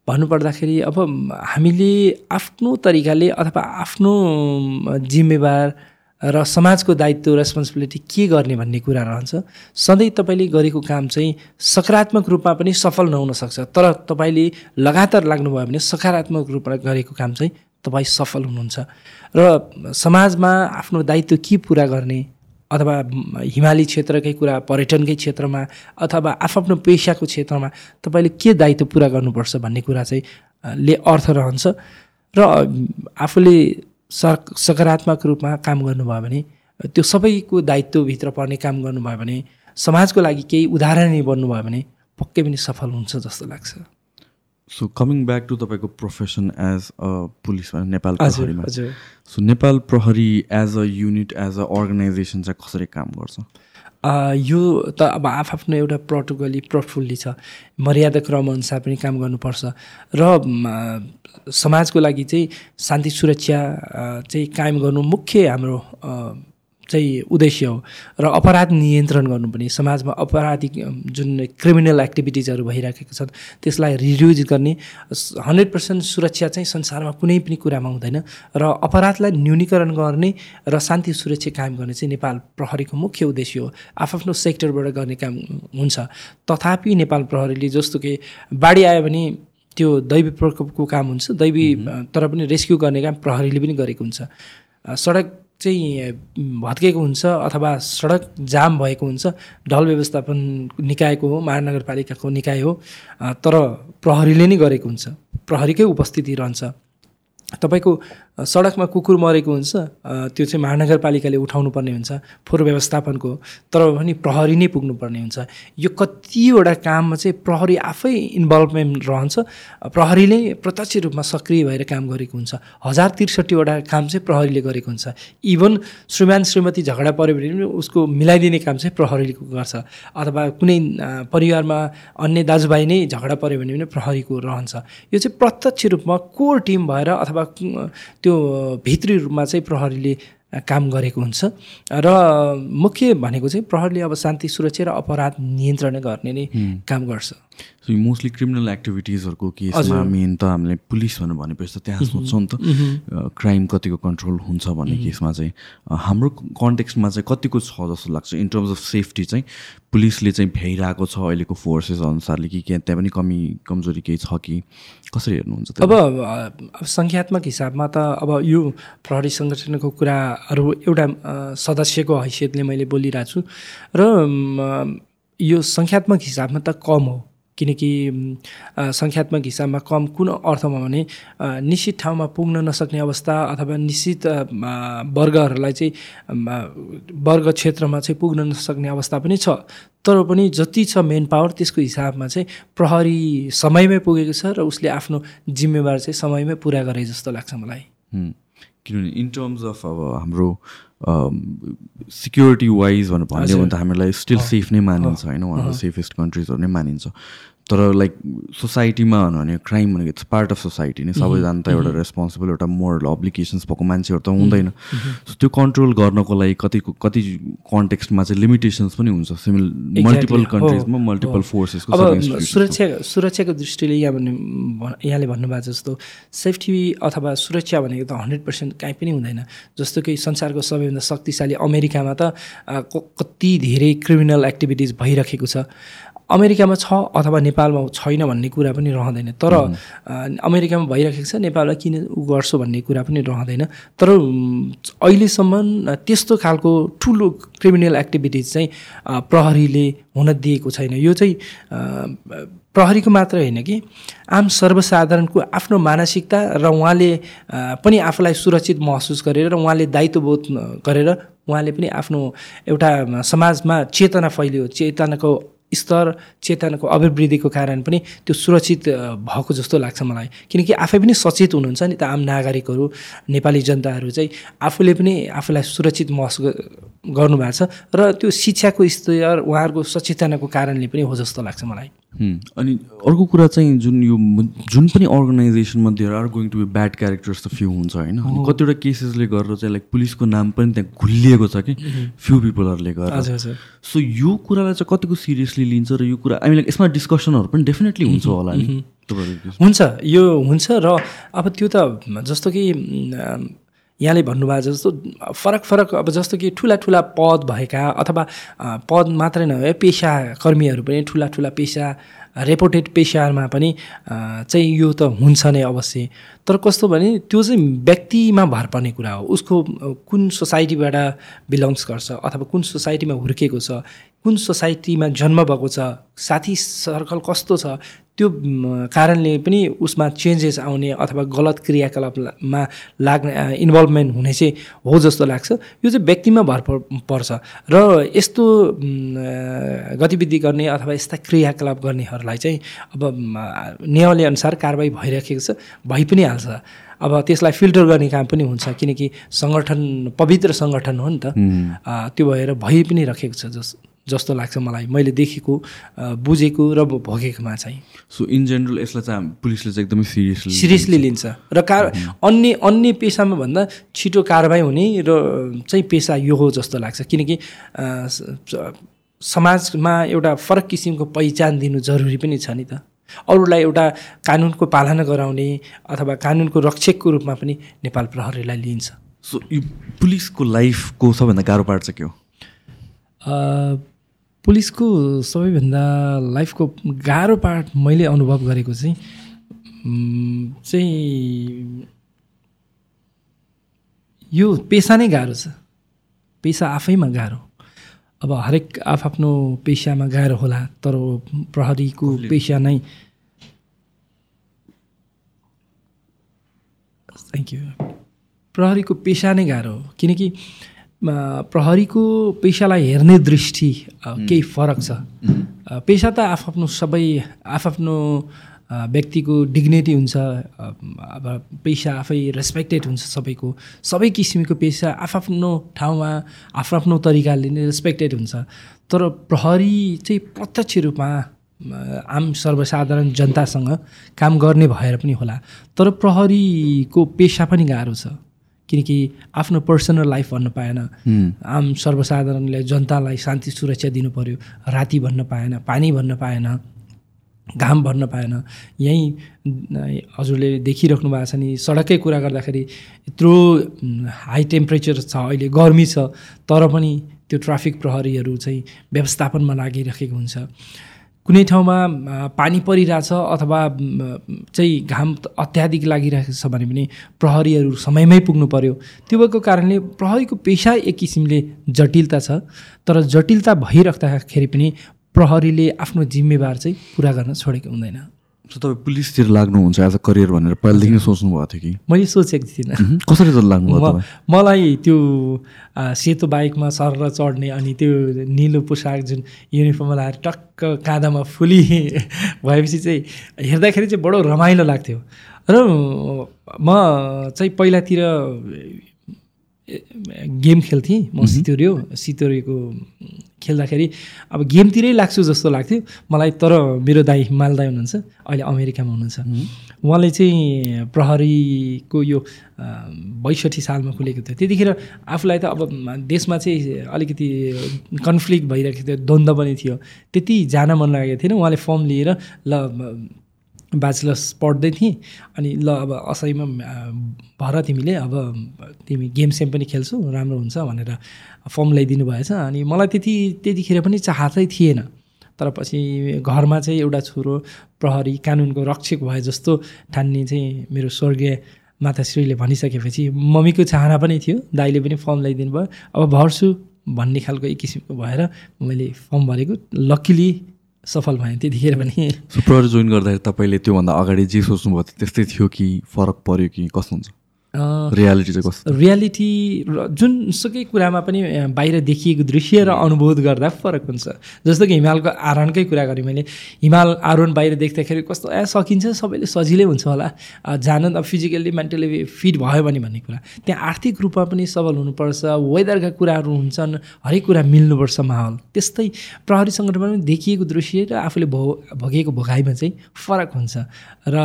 Speaker 2: भन्नुपर्दाखेरि अब हामीले आफ्नो तरिकाले अथवा आफ्नो जिम्मेवार र समाजको दायित्व रेस्पोन्सिबिलिटी के गर्ने भन्ने कुरा रहन्छ। सधैँ तपाईँले गरेको काम चाहिँ सकारात्मक रूपमा पनि सफल नहुन सक्छ। तर तपाईँले लगातार लाग्नुभयो भने सकारात्मक रूपमा गरेको काम चाहिँ तपाईँ सफल हुनुहुन्छ। र समाजमा आफ्नो दायित्व के पुरा गर्ने? अथवा हिमाली क्षेत्रकै कुरा पर्यटनकै क्षेत्रमा अथवा आफ्नो पेसाको क्षेत्रमा तपाईँले के दायित्व पुरा गर्नुपर्छ भन्ने कुरा चाहिँ ले अर्थ रहन्छ। र आफूले सकारात्मक रूपमा काम गर्नुभयो भने त्यो सबैको दायित्वभित्र पर्ने काम गर्नुभयो भने समाजको लागि केही उदाहरणीय बन्नुभयो भने पक्कै पनि सफल हुन्छ जस्तो लाग्छ।
Speaker 1: सो कमिङ ब्याक टु तपाईँको profession as a police Nepal प्रहरीमा। So Nepal प्रहरी as a unit as a organisation चाहिँ कसरी काम गर्छ?
Speaker 2: यो त अब आफआफ्नो एउटा प्रोटोकली प्रोटफुल्ली छ। मर्यादा क्रम अनुसार पनि काम गर्नुपर्छ। र समाजको लागि चाहिँ शान्ति सुरक्षा चाहिँ कायम गर्नु मुख्य हाम्रो चाहिँ उद्देश्य हो। र अपराध नियन्त्रण गर्नु पनि समाजमा अपराधिक जुन क्रिमिनल एक्टिभिटिजहरू भइराखेको छ त्यसलाई रिड्युज गर्ने हन्ड्रेड पर्सेन्ट सुरक्षा चाहिँ संसारमा कुनै पनि कुरामा हुँदैन। र अपराधलाई न्यूनीकरण गर्ने र शान्ति सुरक्षा कायम गर्ने चाहिँ नेपाल प्रहरीको मुख्य उद्देश्य हो। आफ्नो सेक्टरबाट गर्ने काम हुन्छ। तथापि नेपाल प्रहरीले जस्तो कि बाढी आयो भने त्यो दैवी प्रकोपको काम हुन्छ। दैवी तर पनि रेस्क्यु गर्ने काम प्रहरीले पनि गरेको हुन्छ। सडक चाहिँ भत्केको हुन्छ अथवा सडक जाम भएको हुन्छ ढल व्यवस्थापन निकायको हो महानगरपालिकाको निकाय हो तर प्रहरीले नै गरेको हुन्छ प्रहरीकै उपस्थिति रहन्छ। तपाईँको सडकमा कुकुर मरेको हुन्छ त्यो चाहिँ महानगरपालिकाले उठाउनु पर्ने हुन्छ फोहोर व्यवस्थापनको तर पनि प्रहरी नै पुग्नुपर्ने हुन्छ। यो कतिवटा काममा चाहिँ प्रहरी आफै इन्भल्भमेन्ट रहन्छ प्रहरीले प्रत्यक्ष रूपमा सक्रिय भएर काम गरेको हुन्छ। हजार त्रिसठीवटा काम चाहिँ प्रहरीले गरेको हुन्छ। इभन श्रीमान श्रीमती झगडा पऱ्यो भने पनि उसको मिलाइदिने काम चाहिँ प्रहरीले गर्छ। अथवा कुनै परिवारमा अन्य दाजुभाइ नै झगडा पऱ्यो भने पनि प्रहरीको रहन्छ। यो चाहिँ प्रत्यक्ष रूपमा कोर टिम भएर अथवा त्यो भित्री रूपमा चाहिँ प्रहरीले काम गरेको हुन्छ। र मुख्य भनेको चाहिँ प्रहरीले अब शान्ति सुरक्षा र अपराध नियन्त्रण गर्ने नै काम गर्छ।
Speaker 1: सो यो मोस्टली क्रिमिनल एक्टिभिटिजहरूको केसमा मेन त हामीले पुलिस भनेर भनेपछि त त्यहाँ सोच्छौँ नि त। क्राइम कतिको कन्ट्रोल हुन्छ भन्ने केसमा चाहिँ अ, हाम्रो कन्टेक्स्टमा चाहिँ कतिको छ जस्तो लाग्छ? इन टर्म्स अफ सेफ्टी चाहिँ पुलिसले चाहिँ भ्याइरहेको छ अहिलेको फोर्सेस अनुसारले कि के त्यहाँ पनि कमी कमजोरी केही छ कि? कसरी हेर्नुहुन्छ
Speaker 2: अब सङ्ख्यात्मक हिसाबमा त अब यो प्रहरी सङ्गठनको कुराहरू एउटा सदस्यको हैसियतले मैले बोलिरहेको छु र यो सङ्ख्यात्मक हिसाबमा त कम हो। किनकि सङ्ख्यात्मक हिसाबमा कम कुन अर्थमा भने निश्चित ठाउँमा पुग्न नसक्ने अवस्था अथवा निश्चित वर्गहरूलाई चाहिँ वर्ग क्षेत्रमा चाहिँ पुग्न नसक्ने अवस्था पनि छ तर पनि जति छ मेन पावर त्यसको हिसाबमा चाहिँ प्रहरी समयमै पुगेको छ र उसले आफ्नो जिम्मेवार चाहिँ समयमै पुरा गरे जस्तो लाग्छ मलाई।
Speaker 1: किनभने इन टर्म्स अफ अब हाम्रो सिक्योरिटी वाइज भनेर भन्यो भने त हामीलाई स्टिल सेफ नै मानिन्छ होइन वान अफ द सेफेस्ट कन्ट्रिजहरू नै मानिन्छ। तर लाइक सोसाइटीमा भनौँ भने क्राइम भनेको इट्स पार्ट अफ सोसाइटी नै सबैजना त एउटा रेस्पोन्सिबल एउटा मोरल अब्लिकेसन्स भएको मान्छेहरू त हुँदैन। सो त्यो कन्ट्रोल गर्नको लागि कतिको कति कन्टेक्स्टमा चाहिँ लिमिटेसन्स पनि हुन्छ। सिमिल मल्टिपल कन्ट्रिजमा मल्टिपल। फोर्सेसको
Speaker 2: सुरक्षा सुरक्षाको दृष्टिले यहाँ भन्ने यहाँले भन्नुभएको जस्तो सेफ्टी अथवा सुरक्षा भनेको त हन्ड्रेड पर्सेन्ट काहीँ पनि हुँदैन। जस्तो कि संसारको सबैभन्दा शक्तिशाली अमेरिकामा त कति धेरै क्रिमिनल एक्टिभिटिज भइरहेको छ। अमेरिकामा छ अथवा नेपालमा छैन भन्ने कुरा पनि रहँदैन। तर अमेरिकामा भइरहेको छ नेपालमा किन उ गर्छु भन्ने कुरा पनि रहँदैन। तर अहिलेसम्म त्यस्तो खालको ठुलो क्रिमिनल एक्टिभिटिज चाहिँ प्रहरीले हुन दिएको छैन। यो चाहिँ प्रहरीको मात्र होइन कि आम सर्वसाधारणको आफ्नो मानसिकता र उहाँले पनि आफूलाई सुरक्षित महसुस गरेर उहाँले दायित्वबोध गरेर उहाँले पनि आफ्नो एउटा समाजमा चेतना फैलियो चेतनाको स्तर चेतनाको अभिवृद्धिको कारण पनि त्यो सुरक्षित भएको जस्तो लाग्छ मलाई। किनकि आफै पनि सचेत हुनुहुन्छ नि त आम नागरिकहरू नेपाली जनताहरू चाहिँ आफूले पनि आफूलाई सुरक्षित महसुस गर्नुभएको छ र त्यो शिक्षाको स्तर उहाँहरूको सचेतनाको कारणले पनि हो जस्तो लाग्छ मलाई।
Speaker 1: अनि अर्को कुरा चाहिँ जुन यो जुन पनि अर्गनाइजेसनमा there are going to be bad characters त फ्यु हुन्छ होइन? कतिवटा केसेसले गरेर चाहिँ लाइक पुलिसको नाम पनि त्यहाँ खुलिएको छ कि फ्यु पिपलहरूले
Speaker 2: हजुर।
Speaker 1: सो यो कुरालाई चाहिँ कतिको सिरियसली लिन्छ र यो कुरा आई लाइक यसमा डिस्कसनहरू पनि डेफिनेटली हुन्छ होला नि।
Speaker 2: हुन्छ यो हुन्छ र अब त्यो त जस्तो कि यहाँले भन्नुभएको जस्तो फरक फरक अब जस्तो कि ठुला ठुला पद भएका अथवा पद मात्रै नभए पेसा कर्मीहरू पनि ठुला ठुला पेसा रेपोटेड पेसामा पनि चाहिँ यो त हुन्छ नै अवश्य। तर कस्तो भने त्यो चाहिँ व्यक्तिमा भर पर्ने कुरा हो। उसको कुन सोसाइटीबाट बिलोङ्स गर्छ अथवा कुन सोसाइटीमा हुर्केको छ कुन सोसाइटीमा जन्म भएको छ साथी सर्कल कस्तो छ त्यो कारणले पनि उसमा चेन्जेस आउने अथवा गलत क्रियाकलापमा लाग्ने इन्भल्भमेन्ट हुने चाहिँ हो जस्तो लाग्छ। यो चाहिँ व्यक्तिमा भर पर- पर्छ। र यस्तो गतिविधि गर्ने अथवा यस्ता क्रियाकलाप गर्नेहरूलाई चाहिँ अब नियमले अनुसार कारवाही भइरहेको छ भइ पनि हाल्छ। अब त्यसलाई फिल्टर गर्ने काम पनि हुन्छ किनकि सङ्गठन पवित्र सङ्गठन हो नि त। त्यो भएर भइ पनि राखेको छ जस जस्तो लाग्छ मलाई। मैले देखेको बुझेको र भोगेकोमा चाहिँ।
Speaker 1: सो इन जेनरल यसलाई चाहिँ पुलिसले चाहिँ एकदमै सिरियसली
Speaker 2: सिरियसली लिन्छ। र कार अन्य अन्य पेसामा भन्दा छिटो कारवाही हुने र चाहिँ पेसा यो हो जस्तो लाग्छ। किनकि समाजमा एउटा फरक किसिमको पहिचान दिनु जरुरी पनि छ नि त। अरूलाई एउटा कानुनको पालना गराउने अथवा कानुनको रक्षकको रूपमा पनि नेपाल प्रहरीलाई लिइन्छ
Speaker 1: सो यो पुलिसको लाइफको सबभन्दा गाह्रो पार्ट चाहिँ के हो?
Speaker 2: पुलिसको सबैभन्दा लाइफको गाह्रो पार्ट मैले अनुभव गरेको चाहिँ चाहिँ यो पेसा नै गाह्रो छ। पेसा आफैमा गाह्रो। अब हरेक आफ्नो पेसामा गाह्रो होला तर प्रहरीको पेसा नै थ्याङ्क यू प्रहरीको पेसा नै गाह्रो हो। किनकि प्रहरीको पेसालाई हेर्ने दृष्टि केही फरक छ। पेसा त आफ्नो सबै आफ्नो अ, व्यक्तिको डिग्निटी हुन्छ। अब पेसा आफै रेस्पेक्टेड हुन्छ सबैको। सबै किसिमको पेसा आफ्नो ठाउँमा आफ्नो तरिकाले नै रेस्पेक्टेड हुन्छ। तर प्रहरी चाहिँ प्रत्यक्ष रूपमा आम सर्वसाधारण जनतासँग काम गर्ने भएर पनि होला। तर प्रहरीको पेसा पनि गाह्रो छ। किनकि आफ्नो पर्सनल लाइफ भन्न पाएन। आम सर्वसाधारणले जनतालाई शान्ति सुरक्षा दिनु पर्यो राति भन्न पाएन पानी भन्न पाएन घाम भन्न पाएन। यहीँ हजुरले देखिराख्नु भएको छ नि सडककै कुरा गर्दाखेरि यत्रो हाई टेम्परेचर छ अहिले गर्मी छ तर पनि त्यो ट्राफिक प्रहरीहरू चाहिँ व्यवस्थापनमा लागिरहेको हुन्छ। कुनै ठाउँमा पानी परिरहेछ अथवा चाहिँ घाम अत्याधिक लागिरहेको छ भने पनि प्रहरीहरू समयमै पुग्नु पर्यो। त्यो भएको कारणले प्रहरीको पेसा एक किसिमले जटिलता छ तर जटिलता भइराख्दाखेरि पनि प्रहरीले आफ्नो जिम्मेवार चाहिँ पुरा गर्न छोडेको हुँदैन।
Speaker 1: सो तपाईँ पुलिसतिर लाग्नुहुन्छ एज अ करियर भनेर पहिलादेखि नै सोच्नु भएको थियो कि?
Speaker 2: मैले सोचेको थिइनँ।
Speaker 1: कसरी त तपाईँ?
Speaker 2: मलाई त्यो सेतो बाइकमा सर चढ्ने अनि त्यो निलो पोसाक जुन युनिफर्म लगाएर टक्क काँधामा फुली भएपछि चाहिँ हेर्दाखेरि चाहिँ बडो रमाइलो लाग्थ्यो। र म चाहिँ पहिलातिर गेम खेल्थेँ। म सितोरियो सितोरियोको खेल्दाखेरि अब गेमतिरै लाग्छु जस्तो लाग्थ्यो। मलाई तर मेरो दाई हिमाल दाई हुनुहुन्छ अहिले अमेरिकामा हुनुहुन्छ। उहाँले चाहिँ प्रहरीको यो बैसठी सालमा खुलेको थियो। त्यतिखेर आफूलाई त अब देशमा चाहिँ अलिकति कन्फ्लिक्ट भइरहेको थियो द्वन्द्व पनि थियो। त्यति जान मन लागेको थिएन। उहाँले फर्म लिएर ल ब्याचलर्स पढ्दै थिएँ। अनि ल अब असैमा भर तिमीले अब तिमी गेम सेम पनि खेल्छौ राम्रो हुन्छ भनेर फर्म ल्याइदिनु भएछ। अनि मलाई त्यति त्यतिखेर पनि चाहतै थिएन। तर पछि घरमा चाहिँ एउटा छोरो प्रहरी कानुनको रक्षक भए जस्तो ठान्ने चाहिँ मेरो स्वर्गीय माताश्रीले भनिसकेपछि मम्मीको चाहना पनि थियो। दाइले पनि फर्म ल्याइदिनु भयो। अब भर्छु भन्ने खालको एक किसिमको भएर मैले फर्म भरेको। लक्किली सफल भएँ त्यतिखेर पनि।
Speaker 1: जोइन गर्दाखेरि तपाईँले त्योभन्दा अगाडि जे सोच्नुभयो त्यस्तै थियो कि फरक पऱ्यो कि कस्तो हुन्छ? रियालिटी चाहिँ कस्तो?
Speaker 2: रियालिटी र जुनसुकै कुरामा पनि बाहिर देखिएको दृश्य र अनुभूत गर्दा फरक हुन्छ। जस्तो कि हिमालको आरोहणकै कुरा गरेँ मैले। हिमाल आरोहण बाहिर देख्दाखेरि कस्तो ए सकिन्छ सबैले सजिलै हुन्छ होला। जान त फिजिकल्ली मेन्टली फिट भयो भने भन्ने कुरा। त्यहाँ आर्थिक रूपमा पनि सबल हुनुपर्छ वेदरका कुराहरू हुन्छन् हरेक कुरा मिल्नुपर्छ माहौल। त्यस्तै प्रहरी सङ्गठनमा पनि देखिएको दृश्य र आफूले भो भोगेको भोगाइमा चाहिँ फरक हुन्छ। र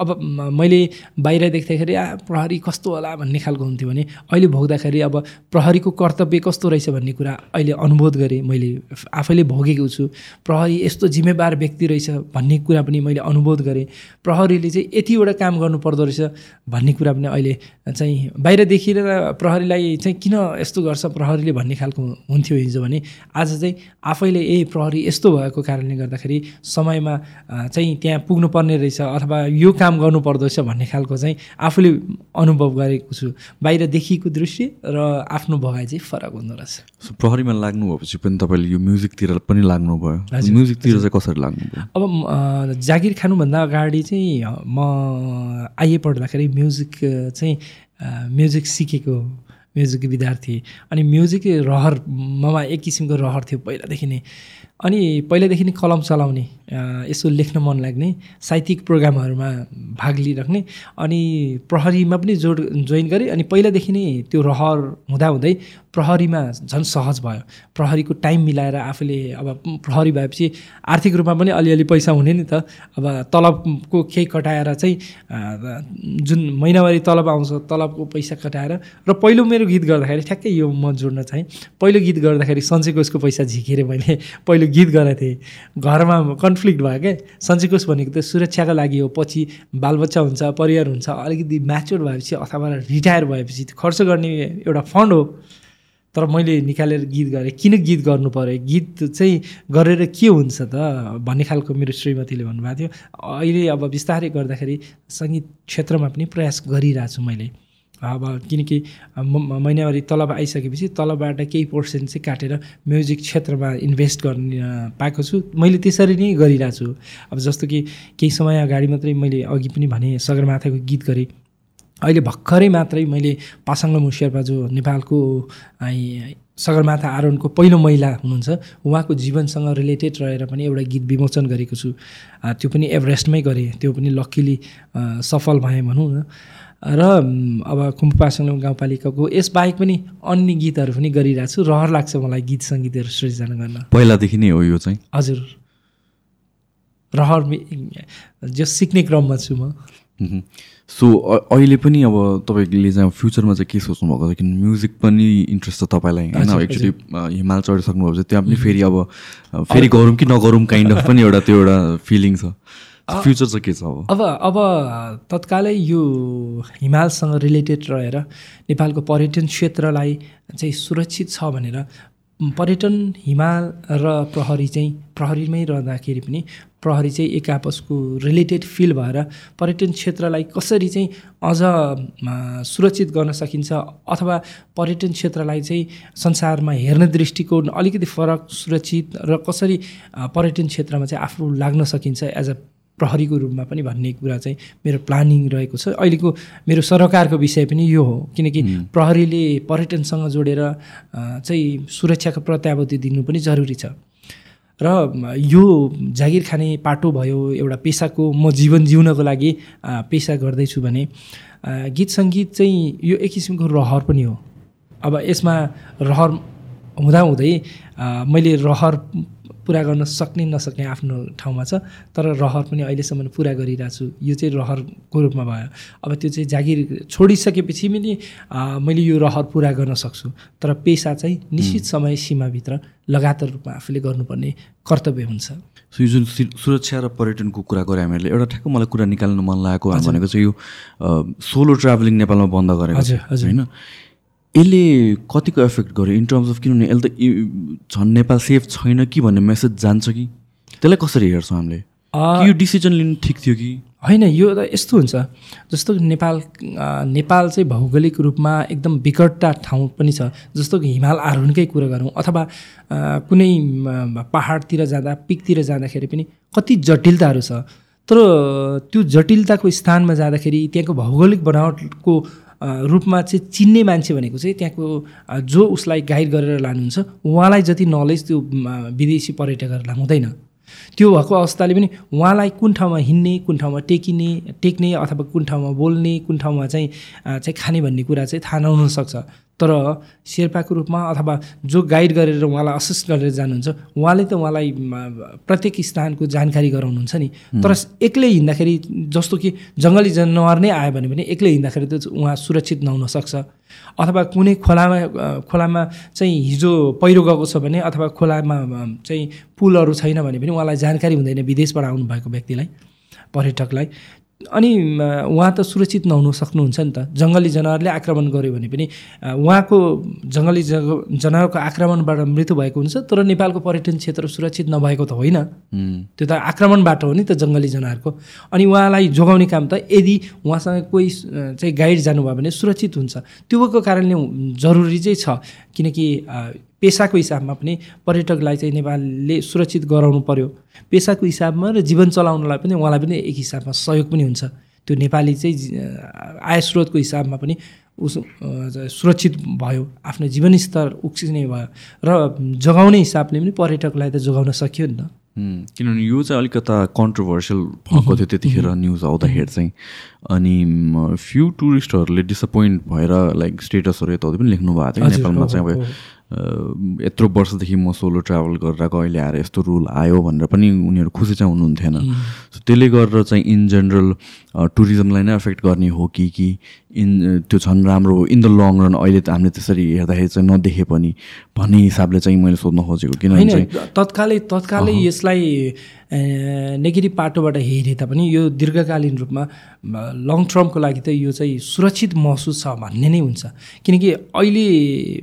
Speaker 2: अब मैले बाहिर देख्दाखेरि प्रहरी कस्तो होला भन्ने खालको हुन्थ्यो भने अहिले भोग्दाखेरि अब प्रहरीको कर्तव्य कस्तो रहेछ भन्ने कुरा अहिले अनुभूत गरेँ मैले आफैले भोगेको छु। प्रहरी यस्तो जिम्मेवार व्यक्ति रहेछ भन्ने कुरा पनि मैले अनुभूत गरेँ। प्रहरीले चाहिँ यतिवटा काम गर्नुपर्दो रहेछ भन्ने कुरा पनि अहिले चाहिँ बाहिर देखिएर प्रहरीलाई चाहिँ किन यस्तो गर्छ प्रहरीले भन्ने खालको हुन्थ्यो हिजो भने आज चाहिँ आफैले ए प्रहरी यस्तो भएको कारणले गर्दाखेरि समयमा चाहिँ त्यहाँ पुग्नुपर्ने रहेछ अथवा यो काम गर्नुपर्दो रहेछ भन्ने खालको चाहिँ आफूले अनुभव गरेको छु। बाहिर देखिएको दृश्य र आफ्नो भगाइ चाहिँ फरक हुँदो रहेछ।
Speaker 1: सो प्रहरीमा लाग्नु भएपछि पनि तपाईँले यो म्युजिकतिर पनि लाग्नुभयो। म्युजिकतिर चाहिँ कसरी लाग्नुभयो?
Speaker 2: अब जागिर खानुभन्दा अगाडि चाहिँ म आइए पढ्दाखेरि म्युजिक चाहिँ म्युजिक सिकेको म्युजिक विद्यार्थी। अनि म्युजिक रहर ममा एक किसिमको रहर थियो पहिलादेखि नै। अनि पहिल्यैदेखि नै कलम चलाउने यसो लेख्न मन लाग्ने साहित्यिक प्रोग्रामहरूमा भाग लिइराख्ने अनि प्रहरीमा पनि जोड जोइन गरेँ अनि पहिलादेखि नै त्यो रहर हुँदाहुँदै प्रहरीमा झन् सहज भयो। प्रहरीको टाइम मिलाएर आफूले अब प्रहरी भएपछि आर्थिक रूपमा पनि अलिअलि पैसा हुने नि त। अब तलबको केही कटाएर चाहिँ जुन महिनावारी तलब आउँछ तलबको पैसा कटाएर र पहिलो मेरो गीत गर्दाखेरि ठ्याक्कै यो म जोड्न चाहेँ। पहिलो गीत गर्दाखेरि सन्चै कोषको पैसा झिकेर मैले पहिलो गीत गरेको थिएँ। घरमा कन्फ्लिक्ट भयो क्या कोष भनेको त सुरक्षाको लागि हो पछि बालबच्चा हुन्छ परिवार हुन्छ अलिकति म्याच्योर भएपछि अथवा रिटायर भएपछि खर्च गर्ने एउटा फन्ड हो। तर मैले निकालेर गीत गरेँ किन गीत गर्नु पऱ्यो? गीत चाहिँ गरेर के हुन्छ त? भन्ने खालको मेरो श्रीमतीले भन्नुभएको थियो। अहिले अब बिस्तारै गर्दाखेरि सङ्गीत क्षेत्रमा पनि प्रयास गरिरहेको छु मैले। अब किनकि महिनावारी तलब आइसकेपछि तलबबाट केही पर्सेन्ट चाहिँ काटेर म्युजिक क्षेत्रमा इन्भेस्ट गर्ने पाएको छु। मैले त्यसरी नै गरिरहेको छु अब जस्तो कि केही समय अगाडि मात्रै मैले अघि पनि भने सगरमाथाको गीत गरेँ। अहिले भर्खरै मात्रै मैले पासाङ मुसियारबा जो नेपालको सगरमाथा आरोहणको पहिलो महिला हुनुहुन्छ उहाँको जीवनसँग रिलेटेड रहेर पनि एउटा गीत विमोचन गरेको छु। त्यो पनि एभरेस्टमै गरेँ त्यो पनि लक्किली सफल भएँ भनौँ न। र अब खुम्पु पासाङ गाउँपालिकाको यसबाहेक पनि अन्य गीतहरू पनि गरिरहेको छु। रहर लाग्छ मलाई गीत सङ्गीतहरू सृजना गर्न।
Speaker 1: पहिलादेखि नै हो यो चाहिँ?
Speaker 2: हजुर। रहर जो सिक्ने क्रममा छु म।
Speaker 1: सो अहिले पनि अब तपाईँले चाहिँ फ्युचरमा चाहिँ के सोच्नु भएको छ? किन म्युजिक पनि इन्ट्रेस्ट छ तपाईँलाई होइन? एक्चुली हिमाल चढिसक्नु भएको छ त्यहाँ पनि फेरि अब फेरि गरौँ कि नगरौँ काइन्ड अफ पनि एउटा त्यो एउटा फिलिङ छ। फ्युचर चाहिँ के छ अब?
Speaker 2: अब अब तत्कालै यो हिमालसँग रिलेटेड रहेर नेपालको पर्यटन क्षेत्रलाई चाहिँ सुरक्षित छ भनेर पर्यटन हिमाल र प्रहरी चाहिँ प्रहरीमै रहँदाखेरि पनि प्रहरी चाहिँ एक आपसको रिलेटेड फिल भएर पर्यटन क्षेत्रलाई कसरी चाहिँ अझ सुरक्षित गर्न सकिन्छ अथवा पर्यटन क्षेत्रलाई चाहिँ संसारमा हेर्ने दृष्टिकोण अलिकति फरक सुरक्षित र कसरी पर्यटन क्षेत्रमा चाहिँ आफू लाग्न सकिन्छ एज अ प्रहरीको रूपमा पनि भन्ने कुरा चाहिँ मेरो प्लानिङ रहेको छ। अहिलेको मेरो सरकारको विषय पनि यो हो किनकि प्रहरीले पर्यटनसँग जोडेर चाहिँ सुरक्षाको प्रत्याभूति दिनु पनि जरुरी छ। र यो जागिर खाने पाटो भयो एउटा पेसाको म जीवन जिउनको लागि पेसा गर्दैछु भने गीत सङ्गीत चाहिँ यो एक किसिमको रहर पनि हो। अब यसमा रहर हुँदाहुँदै मैले रहर पुरा गर्न सक्ने नसक्ने आफ्नो ठाउँमा छ। तर रहर पनि अहिलेसम्म पुरा गरिरहेको छु। यो चाहिँ रहरको रूपमा भयो। अब त्यो चाहिँ जागिर छोडिसकेपछि पनि मैले यो रहर पुरा गर्न सक्छु। तर पेसा चाहिँ निश्चित समय सीमाभित्र लगातार रूपमा आफूले गर्नुपर्ने कर्तव्य हुन्छ।
Speaker 1: सो यो जुन सुरक्षा र पर्यटनको कुरा गऱ्यो हामीले एउटा ठ्याक्क मलाई कुरा निकाल्न मन लागेको भनेको चाहिँ यो सोलो ट्राभलिङ नेपालमा बन्द गरेको होइन? यसले कतिको एफेक्ट गर्यो? इन टर्म्स अफ किनभने यसले त झन् नेपाल सेफ छैन कि भन्ने मेसेज जान्छ कि? त्यसलाई कसरी हेर्छौँ हामीले? यो डिसिजन लिनु ठिक थियो कि?
Speaker 2: होइन यो त यस्तो हुन्छ। जस्तो नेपाल नेपाल चाहिँ भौगोलिक रूपमा एकदम विकटता ठाउँ पनि छ। जस्तो कि हिमाल आरोहणकै कुरा गरौँ अथवा कुनै पहाडतिर जाँदा पिकतिर जाँदाखेरि पनि कति जटिलताहरू छ। तर त्यो जटिलताको स्थानमा जाँदाखेरि त्यहाँको भौगोलिक बनावटको रूपमा चाहिँ चिन्ने मान्छे भनेको चाहिँ त्यहाँको जो उसलाई गाइड गरेर लानुहुन्छ उहाँलाई जति नलेज त्यो विदेशी पर्यटकहरूलाई हुँदैन। त्यो भएको अवस्थाले पनि उहाँलाई कुन ठाउँमा हिँड्ने कुन ठाउँमा टेकिने टेक्ने अथवा कुन ठाउँमा बोल्ने कुन ठाउँमा चाहिँ चाहिँ खाने भन्ने कुरा चाहिँ थाहा नहुनसक्छ तर शेर्पाको रूपमा अथवा जो गाइड गरेर उहाँलाई असिस्ट गरेर जानुहुन्छ उहाँले त उहाँलाई प्रत्येक स्थानको जानकारी गराउनुहुन्छ नि। तर एक्लै हिँड्दाखेरि जस्तो कि जङ्गली जनावर नै आयो भने पनि एक्लै हिँड्दाखेरि त उहाँ सुरक्षित नहुन सक्छ। अथवा कुनै खोलामा खोलामा चाहिँ हिजो पहिरो गएको छ भने अथवा खोलामा चाहिँ पुलहरू छैन भने पनि उहाँलाई जानकारी हुँदैन विदेशबाट आउनुभएको व्यक्तिलाई पर्यटकलाई। अनि उहाँ त सुरक्षित नहुनु सक्नुहुन्छ नि त। जङ्गली जनावरले आक्रमण गर्यो भने पनि उहाँको जङ्गली जग जनावरको आक्रमणबाट मृत्यु भएको हुन्छ तर नेपालको पर्यटन क्षेत्र सुरक्षित नभएको त होइन। त्यो त आक्रमणबाट हो नि त जङ्गली जनावरको। अनि उहाँलाई जोगाउने काम त यदि उहाँसँग कोही चाहिँ गाइड जानुभयो भने सुरक्षित हुन्छ। त्योको कारणले जरुरी चाहिँ छ। किनकि पेसाको हिसाबमा पनि पर्यटकलाई चाहिँ नेपालले सुरक्षित गराउनु पर्यो। पेसाको हिसाबमा र जीवन चलाउनलाई पनि उहाँलाई पनि एक हिसाबमा सहयोग पनि हुन्छ। त्यो नेपाली चाहिँ आय स्रोतको हिसाबमा पनि उस सुरक्षित भयो। आफ्नो जीवनस्तर उक्सिने भयो र जगाउने हिसाबले पनि पर्यटकलाई त जोगाउन सक्यो नि त।
Speaker 1: किनभने यो चाहिँ अलिकता कन्ट्रोभर्सियल भएको थियो त्यतिखेर न्युज आउँदाखेरि चाहिँ। अनि फ्यु टुरिस्टहरूले डिसपोइन्ट भएर लाइक स्टेटसहरू यताउति पनि लेख्नु भएको थियो। नेपालमा चाहिँ अब यत्रो वर्षदेखि म सोलो ट्राभल गरेर आएको अहिले आएर यस्तो रुल आयो भनेर पनि उनीहरू खुसी चाहिँ हुनुहुन्थेन। सो त्यसले गरेर चाहिँ इन जेनरल टुरिज्मलाई नै एफेक्ट गर्ने हो कि कि इन त्यो झन् राम्रो हो। इन द लङ रन अहिले त हामीले त्यसरी हेर्दाखेरि चाहिँ नदेखे पनि भन्ने हिसाबले चाहिँ मैले सोध्न खोजेको। किनभने
Speaker 2: तत्कालै तत्कालै यसलाई नेगेटिभ पाटोबाट हेरे तापनि यो दीर्घकालीन रूपमा लङ टर्मको लागि त यो चाहिँ सुरक्षित महसुस छ भन्ने नै हुन्छ। किनकि अहिले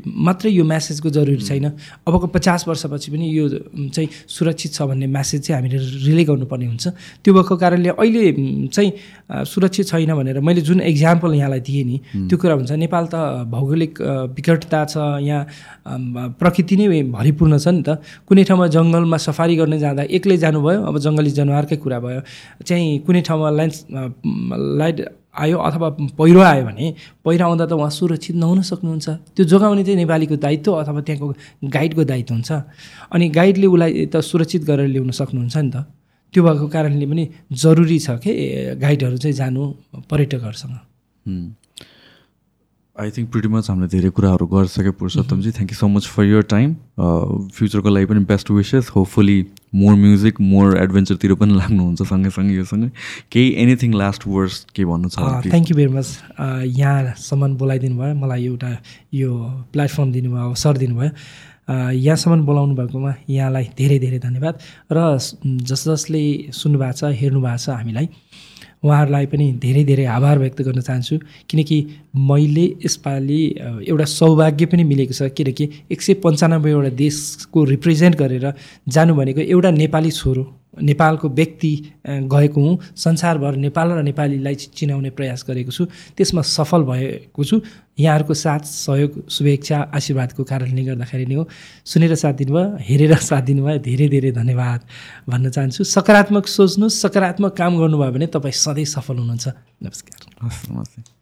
Speaker 2: मात्रै यो म्यासेजको जरुरी छैन। अबको पचास वर्षपछि पनि यो चाहिँ सुरक्षित छ भन्ने म्यासेज चाहिँ हामीले रिले गर्नुपर्ने हुन्छ। त्यो भएको कारणले अहिले चाहिँ सुरक्षित छैन भनेर मैले जुन इक्जाम्पल यहाँलाई दिएँ नि त्यो कुरा हुन्छ। नेपाल त भौगोलिक विकटता छ यहाँ प्रकृति नै भरिपूर्ण छ नि त। कुनै ठाउँमा जङ्गलमा सफारी गर्ने जाँदा एक्लै जानुभयो अब जङ्गली जनावरकै कुरा भयो। चाहिँ कुनै ठाउँमा ल्यान्ड लाइट आयो अथवा पहिरो आयो भने पहिरो आउँदा त उहाँ सुरक्षित नहुन सक्नुहुन्छ। त्यो जोगाउने चाहिँ नेपालीको दायित्व अथवा त्यहाँको गाइडको दायित्व हुन्छ। अनि गाइडले उसलाई त सुरक्षित गरेर ल्याउन सक्नुहुन्छ नि त। त्यो भएको कारणले पनि जरुरी छ कि गाइडहरू चाहिँ जानु पर्यटकहरूसँग।
Speaker 1: आई थिङ्क प्रिटी मच हामीले धेरै कुराहरू गरिसक्यो Purushottamji. Thank you so much for your time फ्युचरको लागि पनि best wishes hopefully more music more एडभेन्चरतिर पनि लाग्नुहुन्छ सँगैसँगै योसँगै. केही एनिथिङ लास्ट वर्ड्स के भन्नु छ?
Speaker 2: थ्याङ्क यू भेरी मच यहाँसम्म बोलाइदिनु भयो मलाई एउटा यो प्लेटफर्म दिनुभयो अवसर दिनुभयो। अ, यहाँसम्म बोलाउनु भएकोमा यहाँलाई धेरै धेरै धन्यवाद र जस जसले सुन्नुभएको छ हेर्नु भएको छ हामीलाई उहाँहरूलाई पनि धेरै धेरै आभार व्यक्त गर्न चाहन्छु। किनकि मैले यसपालि एउटा सौभाग्य पनि मिलेको छ। किनकि एक सय पन्चानब्बेवटा देशको रिप्रेजेन्ट गरेर जानु भनेको एउटा नेपाली छोरो नेपालको व्यक्ति गएको हुँ। संसारभर नेपाल र नेपालीलाई चिनाउने प्रयास गरेको छु। त्यसमा सफल भएको छु। यहाँहरूको साथ सहयोग शुभेच्छा आशीर्वादको कारणले गर्दाखेरि नै हो। सुनेर साथ दिनुभयो हेरेर साथ दिनुभयो। धेरै धेरै धन्यवाद भन्न चाहन्छु। सकारात्मक सोच्नुहोस् सकारात्मक काम गर्नुभयो भने तपाईँ सधैँ सफल हुनुहुन्छ। नमस्कार।
Speaker 1: नमस्ते।